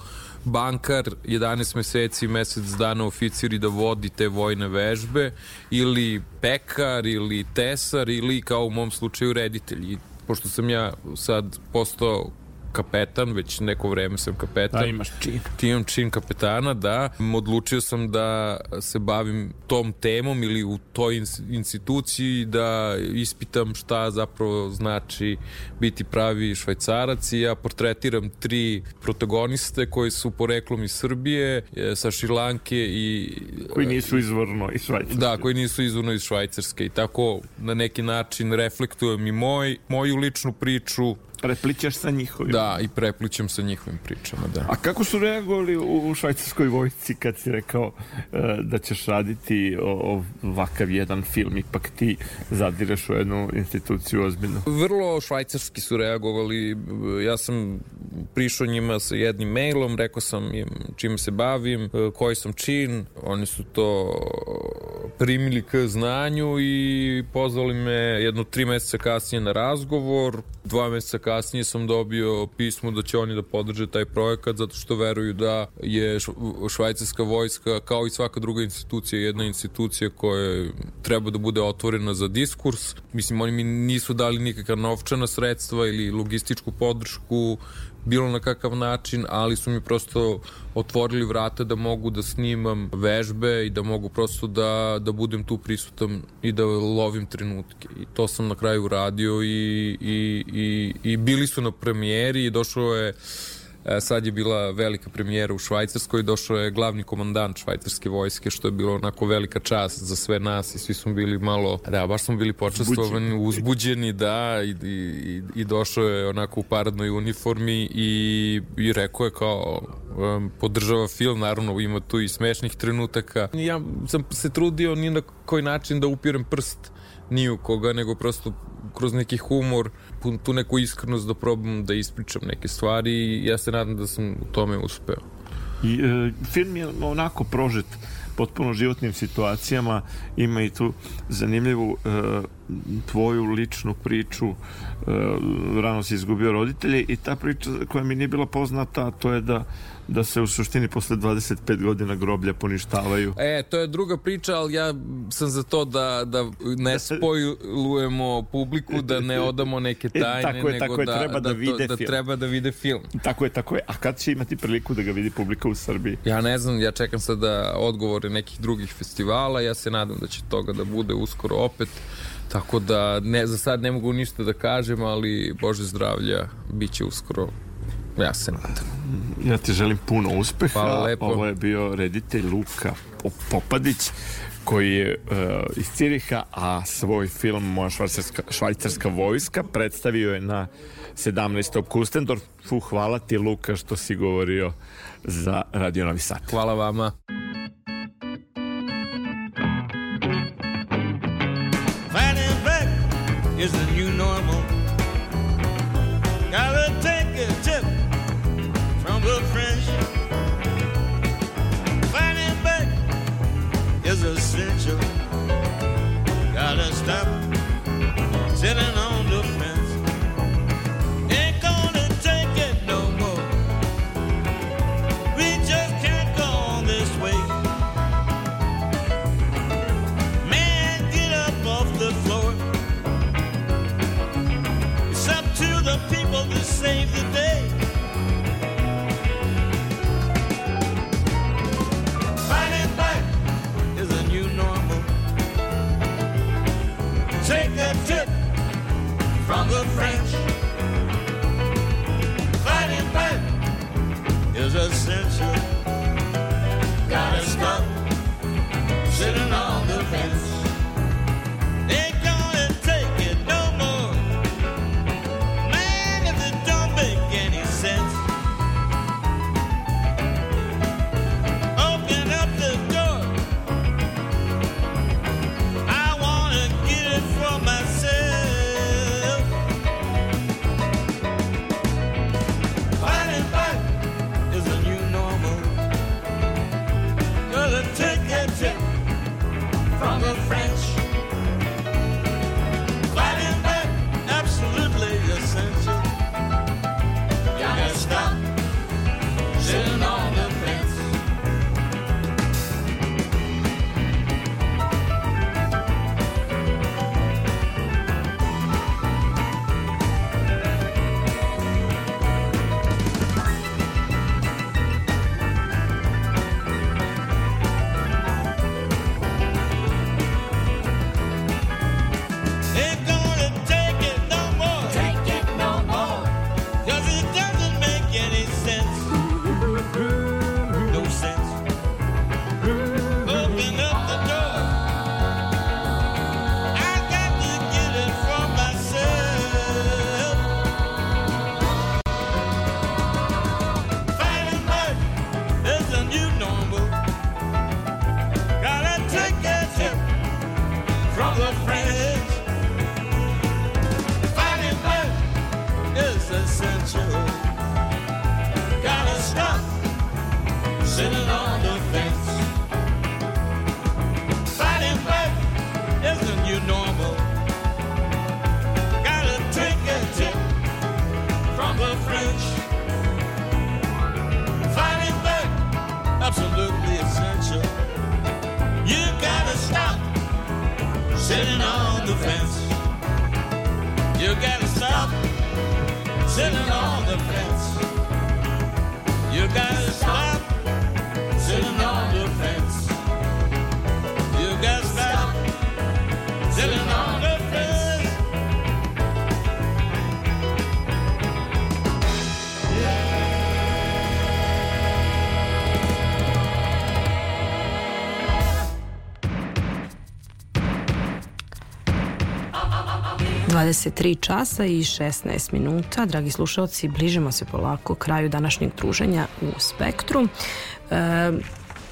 bankar 11 meseci, mesec dana oficir i da vodi te vojne vežbe ili pekar ili tesar ili kao u mom slučaju reditelj. I pošto sam ja sad postao kapetan, već neko vreme sam kapetan. Da, imaš čin. Ti imam čin kapetana, da. Odlučio sam da se bavim tom temom ili u toj instituciji da ispitam šta zapravo znači biti pravi švajcarac i ja portretiram tri protagoniste koji su poreklom iz Srbije, e, sa Šilanke i... Koji nisu izvorno iz Švajcarske. Da, koji nisu izvorno iz Švajcarske i tako na neki način reflektujem i moj, moju ličnu priču preplićaš sa njihovim. Da, i preplićem sa njihovim pričama, da. A kako su reagovali u švajcarskoj vojci kad si rekao uh, da ćeš raditi ovakav jedan film, ipak ti zadireš u jednu instituciju ozbiljno? Vrlo švajcarski su reagovali, ja sam prišao njima sa jednim mailom, rekao sam im čim se bavim, e, koji sam čin, oni su to primili k znanju i pozvali me jedno tri meseca kasnije na razgovor, dva meseca kasnije sam dobio pismo da će oni da podrže taj projekat zato što veruju da je švajcarska vojska kao i svaka druga institucija jedna institucija koja treba da bude otvorena za diskurs. Mislim, oni mi nisu dali nikakva novčana sredstva ili logističku podršku bilo na kakav način, ali su mi prosto otvorili vrata da mogu da snimam vežbe i da mogu prosto da, da budem tu prisutan i da lovim trenutke. I to sam na kraju uradio i, i, i, i bili su na premijeri i došao je E, sad je bila velika premijera u Švajcarskoj, došao je glavni komandant švajcarske vojske, što je bilo onako velika čast za sve nas i svi smo bili malo, da, baš smo bili počastovani, uzbuđeni, da, i, i, i došao je onako u paradnoj uniformi i, i rekao je kao podržava film, naravno ima tu i smešnih trenutaka. Ja sam se trudio ni na koji način da upirem prst ni u koga, nego prosto kroz neki humor, tu neku iskrenost da probam da ispričam neke stvari i ja se nadam da sam u tome uspeo. I, e, film je onako prožet potpuno životnim situacijama ima i tu zanimljivu e, tvoju ličnu priču e, rano si izgubio roditelje i ta priča koja mi nije bila poznata to je da da se u suštini posle 25 godina groblja poništavaju. E, to je druga priča, ali ja sam za to da, da ne spojlujemo publiku, da ne odamo neke e, tajne, e, tako je, nego tako je, da, treba da, da, vide da, film. da treba da vide film. Tako je, tako je. A kad će imati priliku da ga vidi publika u Srbiji? Ja ne znam, ja čekam sada odgovore nekih drugih festivala, ja se nadam da će toga da bude uskoro opet. Tako da ne, za sad ne mogu ništa da kažem, ali Bože zdravlja, bit će uskoro Ja se nadam. Ja ti želim puno uspeha. Hvala lepo. Ovo je bio reditelj Luka Popadić koji je uh, iz Ciriha, a svoj film Moja švajcarska, švajcarska vojska predstavio je na 17. Kustendorfu. Hvala ti Luka što si govorio za Radio Novi Sad. Hvala vama. Fighting back is the new 23 časa i 16 minuta. Dragi slušalci, bližimo se polako kraju današnjeg druženja u Spektru. E,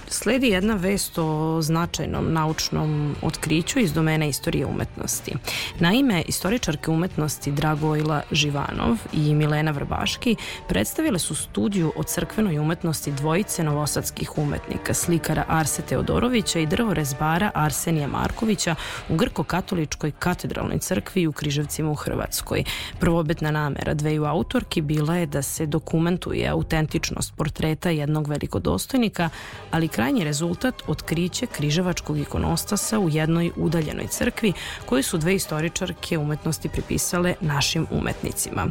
Sledi jedna vest o značajnom naučnom otkriću iz domena istorije umetnosti. Naime, istoričarke umetnosti Dragojla Živanov i Milena Vrbaški predstavile su studiju o crkvenoj umetnosti dvojice novosadskih umetnika, slikara Arse Teodorovića i drvorezbara Arsenija Markovića u Grko-katoličkoj katedralnoj crkvi u Križevcima u Hrvatskoj. Prvobetna namera dveju autorki bila je da se dokumentuje autentičnost portreta jednog velikodostojnika, ali krajnji rezultat otkriće križevačkog ikonostasa u jednoj udaljenoj crkvi koju su dve istoričarke umetnosti pripisale našim umetnicima.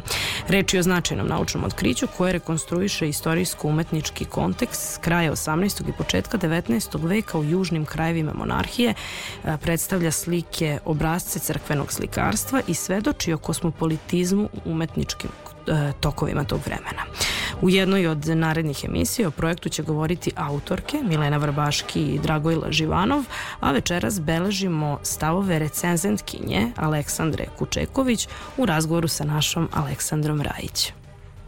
Reč je o značajnom naučnom otkriću koje rekonstruiše istorijsko-umetnički kontekst s kraja 18. i početka 19. veka u južnim krajevima monarhije, predstavlja slike obrazce crkvenog slikarstva i svedoči o kosmopolitizmu umetničkim tokovima tog vremena. U jednoj od narednih emisija o projektu će govoriti autorke Milena Vrbaški i Dragojla Živanov, a večeras beležimo stavove recenzentkinje Aleksandre Kučeković u razgovoru sa našom Aleksandrom Rajić.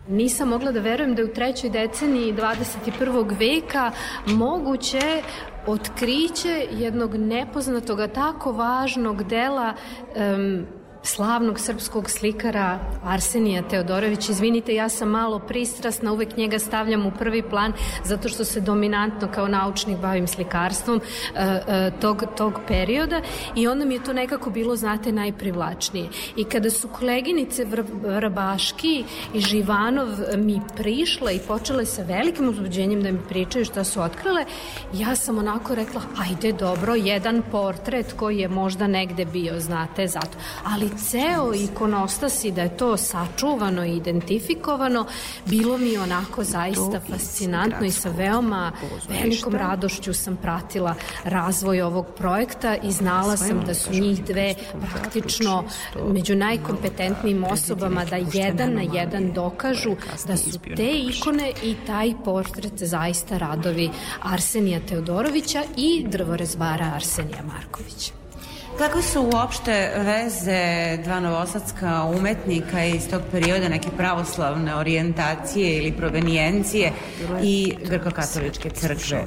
Nisam mogla da verujem da je u trećoj deceniji 21. veka moguće otkriće jednog nepoznatog, tako važnog dela um, slavnog srpskog slikara Arsenija Teodorović. Izvinite, ja sam malo pristrasna, uvek njega stavljam u prvi plan zato što se dominantno kao naučnik bavim slikarstvom uh, uh, tog, tog perioda i onda mi je to nekako bilo, znate, najprivlačnije. I kada su koleginice Vr Vrbaški i Živanov mi prišle i počele sa velikim uzbuđenjem da mi pričaju šta su otkrile, ja sam onako rekla, ajde dobro, jedan portret koji je možda negde bio, znate, zato. Ali ceo ikonostas i da je to sačuvano i identifikovano, bilo mi onako zaista fascinantno i sa veoma velikom radošću sam pratila razvoj ovog projekta i znala sam da su njih dve praktično među najkompetentnijim osobama da jedan na jedan dokažu da su te ikone i taj portret zaista radovi Arsenija Teodorovića i drvorezbara Arsenija Markovića. Kakve su uopšte veze dva novosadska umetnika iz tog perioda, neke pravoslavne orijentacije ili provenijencije i grko-katoličke crkve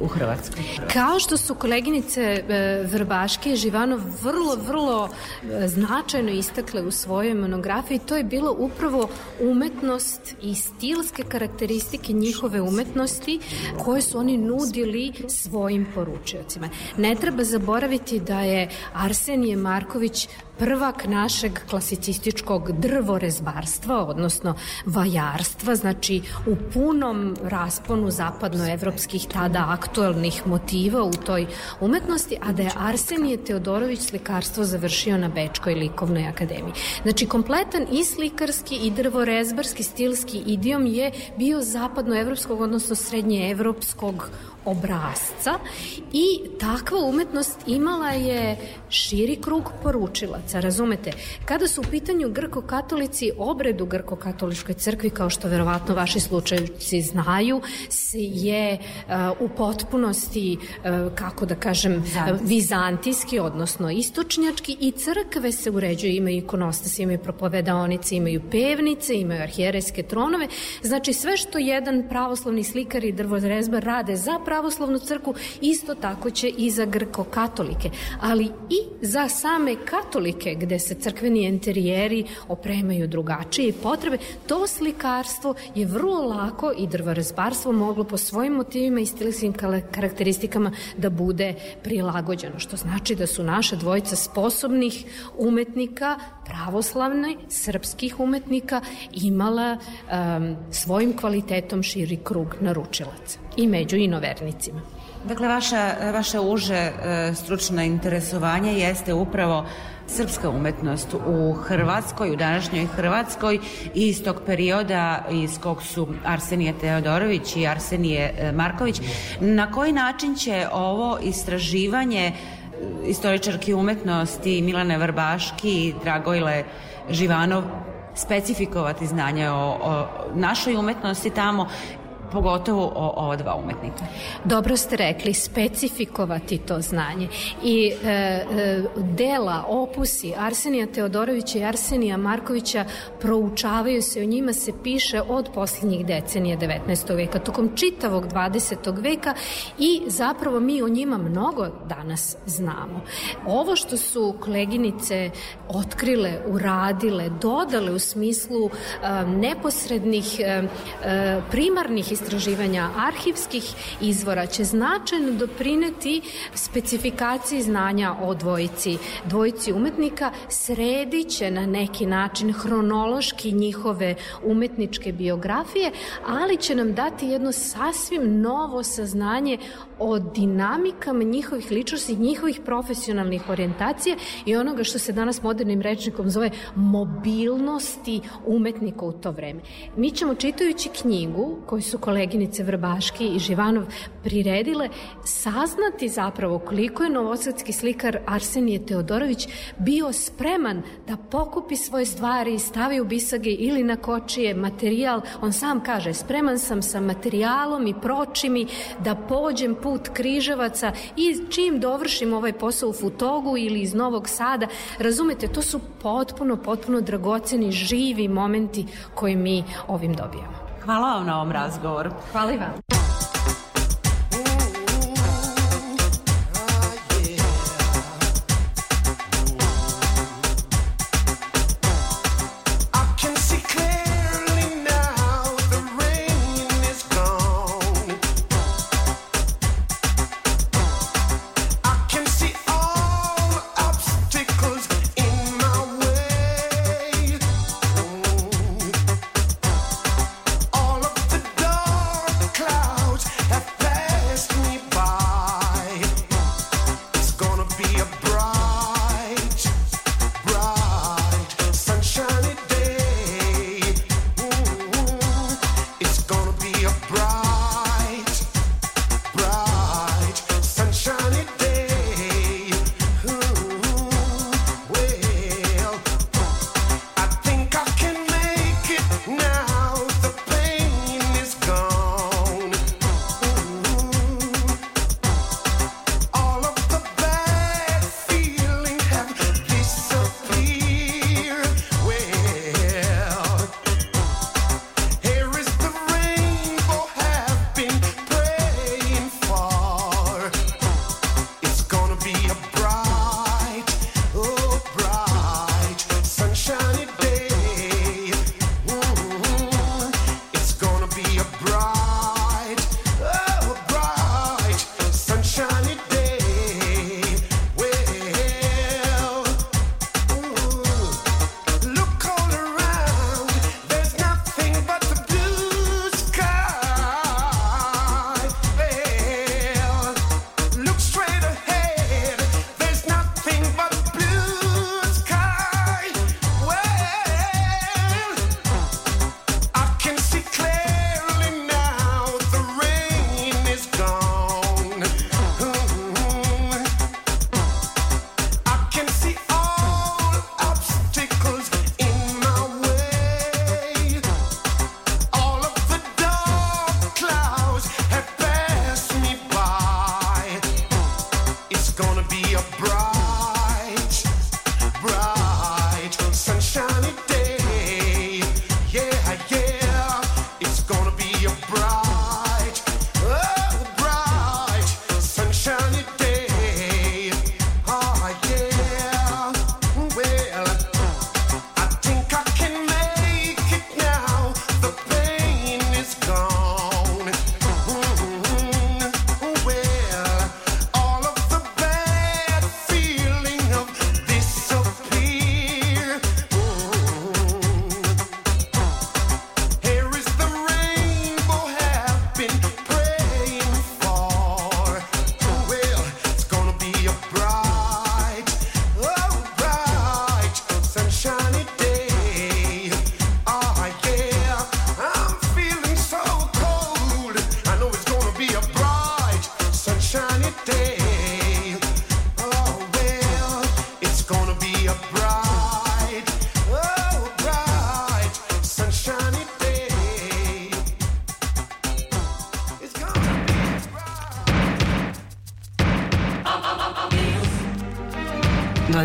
u Hrvatskoj? Kao što su koleginice e, Vrbaške i Živanov vrlo, vrlo e, značajno istakle u svojoj monografiji, to je bilo upravo umetnost i stilske karakteristike njihove umetnosti koje su oni nudili svojim poručiocima. Ne treba zaboraviti da je Arsenije Marković prvak našeg klasicističkog drvorezbarstva, odnosno vajarstva, znači u punom rasponu zapadnoevropskih tada aktuelnih motiva u toj umetnosti, a da je Arsenije Teodorović slikarstvo završio na Bečkoj likovnoj akademiji. Znači, kompletan i slikarski i drvorezbarski stilski idiom je bio zapadnoevropskog, odnosno srednjeevropskog obrazca i takva umetnost imala je širi krug poručilaca, razumete? Kada su u pitanju grko-katolici, obred u grko-katoličkoj crkvi, kao što verovatno vaši slučajci znaju, se je uh, u potpunosti, uh, kako da kažem, vizantijski, odnosno istočnjački i crkve se uređuju, imaju ikonostase, imaju propovedaonice, imaju pevnice, imaju arhijerejske tronove, znači sve što jedan pravoslavni slikar i drvorezbar rade za pravoslavnu crku, isto tako će i za grko-katolike, ali i za same katolike gde se crkveni interijeri opremaju drugačije i potrebe, to slikarstvo je vrlo lako i drvorezbarstvo moglo po svojim motivima i stilskim karakteristikama da bude prilagođeno, što znači da su naše dvojica sposobnih umetnika, pravoslavne, srpskih umetnika imala um, svojim kvalitetom širi krug naručilaca i među inovernicima. Dakle, vaša, vaše uže e, stručno interesovanje jeste upravo srpska umetnost u Hrvatskoj, u današnjoj Hrvatskoj i iz tog perioda iz kog su Arsenije Teodorović i Arsenije e, Marković. Na koji način će ovo istraživanje e, istoričarki umetnosti Milane Vrbaški i Dragojle Živanov specifikovati znanje o, o našoj umetnosti tamo pogotovo o ova dva umetnika. Dobro ste rekli, specifikovati to znanje. I e, e, dela, opusi Arsenija Teodorovića i Arsenija Markovića proučavaju se, o njima se piše od posljednjih decenija 19. veka, tokom čitavog 20. veka i zapravo mi o njima mnogo danas znamo. Ovo što su koleginice otkrile, uradile, dodale u smislu e, neposrednih e, e, primarnih istraživanja arhivskih izvora će značajno doprineti specifikaciji znanja o dvojici, dvojici umetnika, srediće na neki način hronološki njihove umetničke biografije, ali će nam dati jedno sasvim novo saznanje o dinamikama njihovih ličnosti, njihovih profesionalnih orijentacija i onoga što se danas modernim rečnikom zove mobilnosti umetnika u to vreme. Mi ćemo čitajući knjigu koju su koleginice Vrbaški i Živanov priredile saznati zapravo koliko je novosadski slikar Arsenije Teodorović bio spreman da pokupi svoje stvari, stavi u bisage ili na kočije materijal. On sam kaže spreman sam sa materijalom i pročimi da pođem put križevaca i čim dovršim ovaj posao u Futogu ili iz Novog Sada, razumete, to su potpuno, potpuno dragoceni, živi momenti koje mi ovim dobijamo. Hvala vam na ovom razgovoru. Hvala i vam.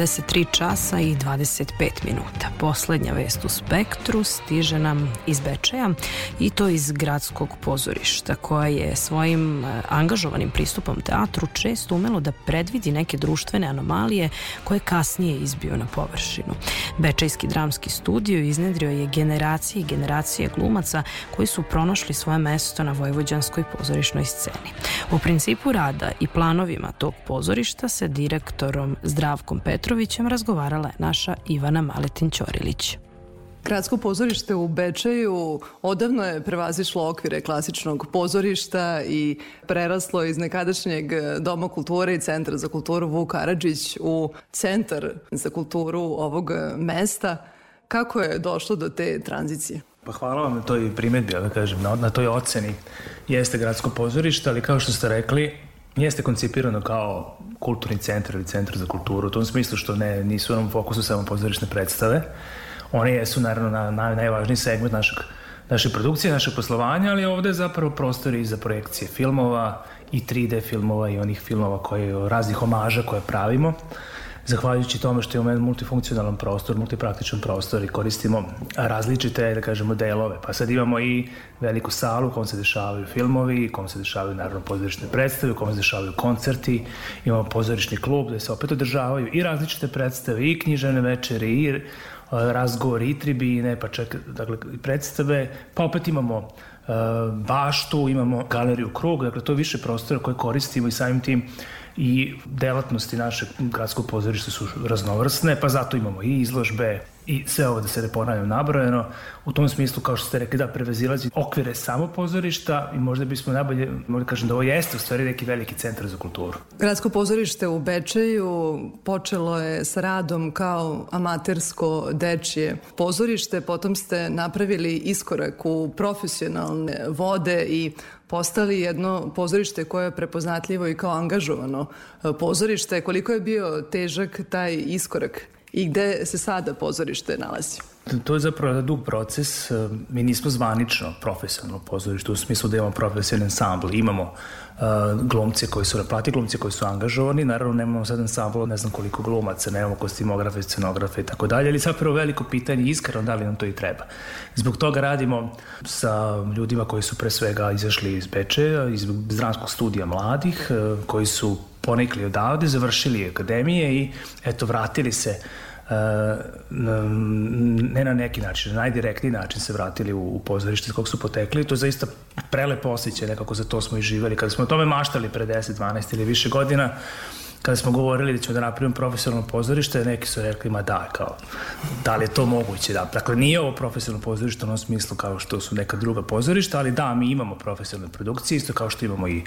23 časa i 25 minuta. Poslednja vest u Spektru stiže nam iz Bečeja i to iz gradskog pozorišta koja je svojim e, angažovanim pristupom teatru često umelo da predvidi neke društvene anomalije koje kasnije izbio na površinu. Bečejski dramski studio iznedrio je generacije i generacije glumaca koji su pronašli svoje mesto na vojvođanskoj pozorišnoj sceni. U principu rada i planovima tog pozorišta se direktorom Zdravkom Petrovićem razgovarala je naša Ivana Maletin-Ćorilić. Gradsko pozorište u Bečeju odavno je prevazišlo okvire klasičnog pozorišta i preraslo iz nekadašnjeg Doma kulture i Centra za kulturu Vuk Karadžić u Centar za kulturu ovog mesta. Kako je došlo do te tranzicije? Pa hvala vam na toj primetbi, da kažem, na, na toj oceni. Jeste gradsko pozorište, ali kao što ste rekli, jeste koncipirano kao kulturni centar ili centar za kulturu, u tom smislu što ne, nisu nam fokusu samo pozorišne predstave. One jesu naravno na, na, najvažniji segment našeg, naše produkcije, našeg poslovanja, ali ovde je zapravo prostor i za projekcije filmova i 3D filmova i onih filmova koje, raznih omaža koje pravimo zahvaljujući tome što imamo multifunkcionalan prostor, multipraktičan prostor i koristimo različite, da kažemo, delove. Pa sad imamo i veliku salu u kom se dešavaju filmovi, u kom se dešavaju naravno pozorišne predstave, u kom se dešavaju koncerti, imamo pozorišni klub gde se opet održavaju i različite predstave, i knjižene večere, i razgovori, i tribine, pa čak, dakle, predstave, pa opet imamo uh, baštu, imamo galeriju krug, dakle, to je više prostora koje koristimo i samim tim i delatnosti našeg gradskog pozorišta su raznovrsne, pa zato imamo i izložbe i sve ovo da se ne ponavljam nabrojeno. U tom smislu, kao što ste rekli, da prevezilazi okvire samo pozorišta i možda bismo najbolje, možda kažem da ovo jeste u stvari neki veliki centar za kulturu. Gradsko pozorište u Bečeju počelo je sa radom kao amatersko dečije pozorište, potom ste napravili iskorak u profesionalne vode i postali jedno pozorište koje je prepoznatljivo i kao angažovano e, pozorište. Koliko je bio težak taj iskorak i gde se sada pozorište nalazi? To je zapravo dug proces. E, mi nismo zvanično profesionalno pozorište u smislu da imamo profesionalni ansambl. Imamo uh, glumce koji su naplati, glumci koji su angažovani. Naravno, nemamo sad ansambl, ne znam koliko glumaca, nemamo kostimografe, scenografe i tako dalje, ali zapravo veliko pitanje iskreno da li nam to i treba. Zbog toga radimo sa ljudima koji su pre svega izašli iz Bečeja, iz Zdranskog studija mladih, uh, koji su ponikli odavde, završili akademije i eto vratili se ne na neki način, na najdirektniji način se vratili u, u pozorište s kog su potekli. To je zaista prelepo osjećaj, nekako za to smo i živeli. Kada smo o tome maštali pre 10, 12 ili više godina, kada smo govorili da ćemo da napravimo profesionalno pozorište, neki su rekli, ma da, kao, da li je to moguće, da. Dakle, nije ovo profesionalno pozorište u onom smislu kao što su neka druga pozorišta, ali da, mi imamo profesionalne produkcije, isto kao što imamo i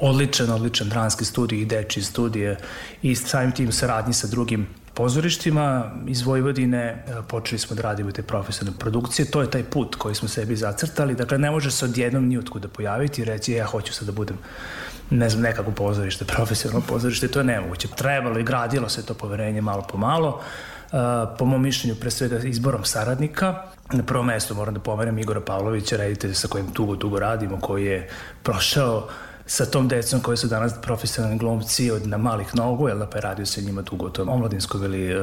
odličan, odličan dranski studij i deči studije i samim tim saradnji sa drugim pozorištima iz Vojvodine e, počeli smo da radimo te profesionalne produkcije. To je taj put koji smo sebi zacrtali. Dakle, ne može se odjednom ni otkuda pojaviti i reći ja hoću sad da budem ne znam, nekako pozorište, profesionalno pozorište, to je nemoguće. Trebalo i gradilo se to poverenje malo po malo. Uh, po mom mišljenju, pre svega izborom saradnika. Na prvo mesto moram da pomenem Igora Pavlovića, reditelja sa kojim tugo, tugo radimo, koji je prošao uh, sa tom decom koji su danas profesionalni glumci od na malih nogu, jel da pa je radio se njima dugo to omladinskom ili e,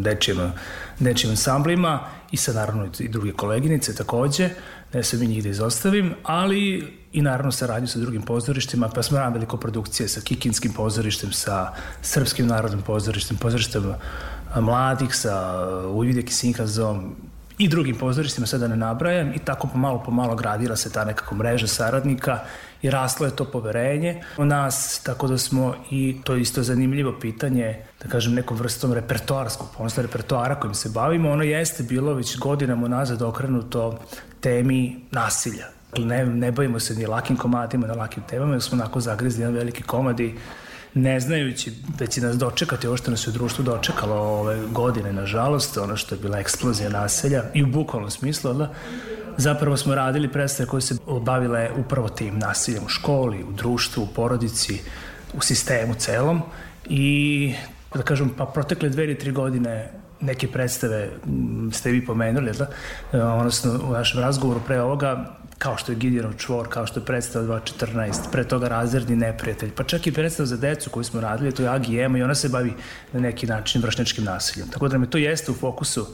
dečijim, dečijim ansamblima i sa naravno i druge koleginice takođe, ne sam i njih da izostavim, ali i naravno saradnju sa drugim pozorištima, pa smo radili koprodukcije sa Kikinskim pozorištem, sa Srpskim narodnim pozorištem, pozorištem mladih, sa Ujvidek i Sinkazom i drugim pozorištima, sada ne nabrajam, i tako pomalo pomalo gradila se ta nekako mreža saradnika i raslo je to poverenje u nas, tako da smo i to isto zanimljivo pitanje, da kažem nekom vrstom repertoarskog, ponosno repertoara kojim se bavimo, ono jeste bilo već godinama nazad okrenuto temi nasilja. Ne, ne bavimo se ni lakim komadima, na lakim temama, jer smo onako zagrizli jedan veliki komad i ne znajući da će nas dočekati ovo što nas je u društvu dočekalo ove godine, nažalost, ono što je bila eksplozija naselja i u bukvalnom smislu, da, zapravo smo radili predstave koje se bavile upravo tim nasiljem u školi, u društvu, u porodici, u sistemu celom i da kažem, pa protekle dve ili tri godine neke predstave ste vi pomenuli, da? odnosno u našem razgovoru pre ovoga kao što je Gideonov čvor, kao što je predstava 2.14, pre toga razredni neprijatelj, pa čak i predstava za decu koju smo radili, to je Agi Ema i ona se bavi na neki način vršnjačkim nasiljem. Tako da me to jeste u fokusu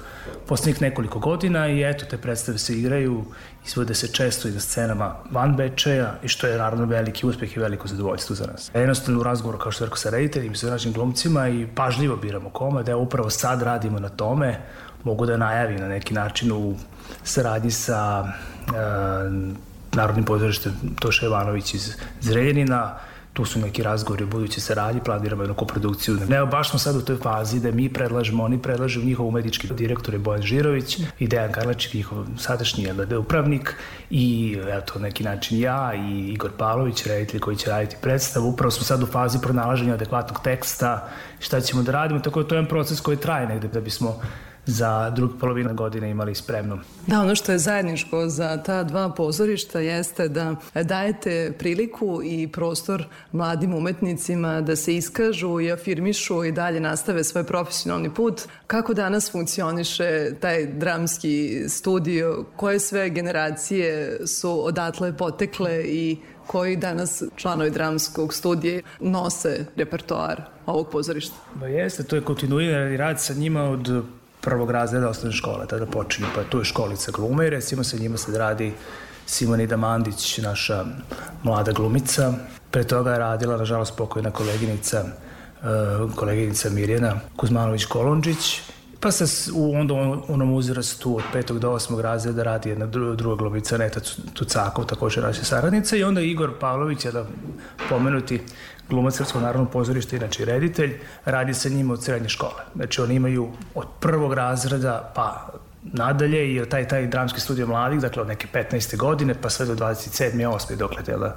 poslednjih nekoliko godina i eto, te predstave se igraju, izvode se često i na scenama van Bečeja i što je naravno veliki uspeh i veliko zadovoljstvo za nas. Jednostavno u razgovoru, kao što je rekao, sa rediteljima i sa našim glumcima i pažljivo biramo kome, da upravo sad radimo na tome, mogu da najavim na neki način u saradnji sa e, Narodnim pozorištem Toša Ivanović iz Zrenjanina, tu su neki razgovori o budućoj saradnji, planiramo jednu koprodukciju. Ne, baš smo sad u toj fazi da mi predlažemo, oni predlažu njihov umetnički direktor je Bojan Žirović i Dejan Karlačik, njihov sadašnji LD upravnik i eto, neki način ja i Igor Pavlović, reditelj koji će raditi predstavu. Upravo smo sad u fazi pronalaženja adekvatnog teksta, šta ćemo da radimo, tako da to je jedan proces koji traje negde da bismo za drugu polovinu godine imali spremno. Da, ono što je zajedničko za ta dva pozorišta jeste da dajete priliku i prostor mladim umetnicima da se iskažu i afirmišu i dalje nastave svoj profesionalni put. Kako danas funkcioniše taj dramski studio? Koje sve generacije su odatle potekle i koji danas članovi dramskog studija nose repertoar ovog pozorišta? Ba jeste, to je kontinuirani rad sa njima od prvog razreda osnovne škole, tada počinju, pa tu je školica glume i recimo sa njima se radi Simonida Mandić, naša mlada glumica. Pre toga je radila, nažalost, pokojna koleginica, uh, koleginica Mirjana Kuzmanović-Kolondžić, pa se u onda onom uzrastu od petog do osmog razreda radi jedna druga, druga Neta Tucakov, takođe naša saradnica i onda Igor Pavlović, je da pomenuti glumac Srpskog narodnog pozorišta, inače reditelj, radi sa njima od srednje škole. Znači oni imaju od prvog razreda pa nadalje i taj, taj dramski studio mladih, dakle od neke 15. godine pa sve do 27. 8. dokle tela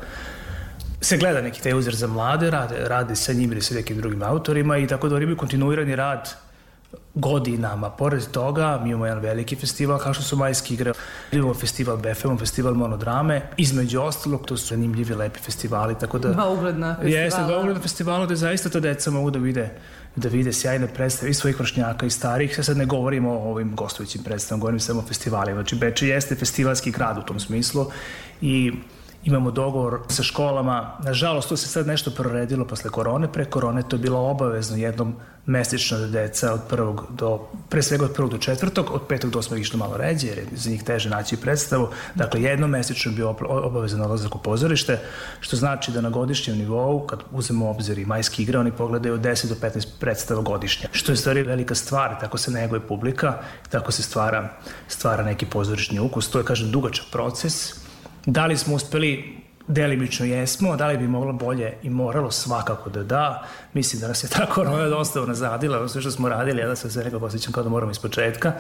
se gleda neki taj uzor za mlade, rade, rade sa njim ili sa nekim drugim autorima i tako da oni imaju kontinuirani rad godinama. Pored toga, mi imamo jedan veliki festival kao što su majski igre. Imamo festival BFM, festival monodrame. Između ostalog, to su zanimljivi, lepi festivali, tako da... Dva ugledna festivala. Jeste, dva ugledna festivala da zaista ta deca mogu da vide da vide sjajne predstave i svojih vršnjaka i starih. Sad ne govorimo o ovim gostujućim predstavama, govorim samo o festivalima. Znači, Beče jeste festivalski grad u tom smislu i imamo dogovor sa školama. Nažalost, to se sad nešto proredilo posle korone. Pre korone to je bilo obavezno jednom mesečno da deca od prvog do, pre svega od prvog do četvrtog, od petog do osmog išlo malo ređe, jer je za njih teže naći predstavu. Dakle, jednom mesečno bio obavezan odlazak u pozorište, što znači da na godišnjem nivou, kad uzmemo u obzir i majske igre, oni pogledaju od 10 do 15 predstava godišnje. Što je stvari velika stvar, tako se neguje publika, tako se stvara, stvara neki pozorišni ukus. To je, kažem, dugačak proces, Da li smo uspeli delimično jesmo, da li bi moglo bolje i moralo svakako da da. Mislim da nas je ta korona dosta unazadila, sve što smo radili, ja da se sve nekako osjećam kao da moramo iz početka,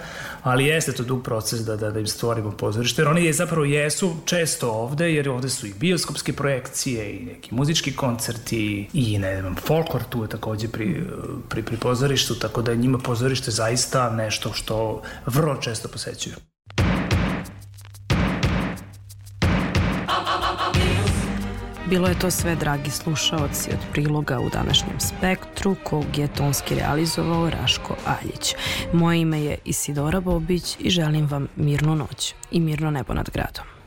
ali jeste to dug proces da, da, da im stvorimo pozorište, jer oni je zapravo jesu često ovde, jer ovde su i bioskopske projekcije i neki muzički koncerti i ne znam, folklor tu je takođe pri, pri, pri pozorištu, tako da njima pozorište zaista nešto što vrlo često posećuju. Bilo je to sve, dragi slušaoci, od priloga u današnjem spektru, kog je tonski realizovao Raško Aljić. Moje ime je Isidora Bobić i želim vam mirnu noć i mirno nebo nad gradom.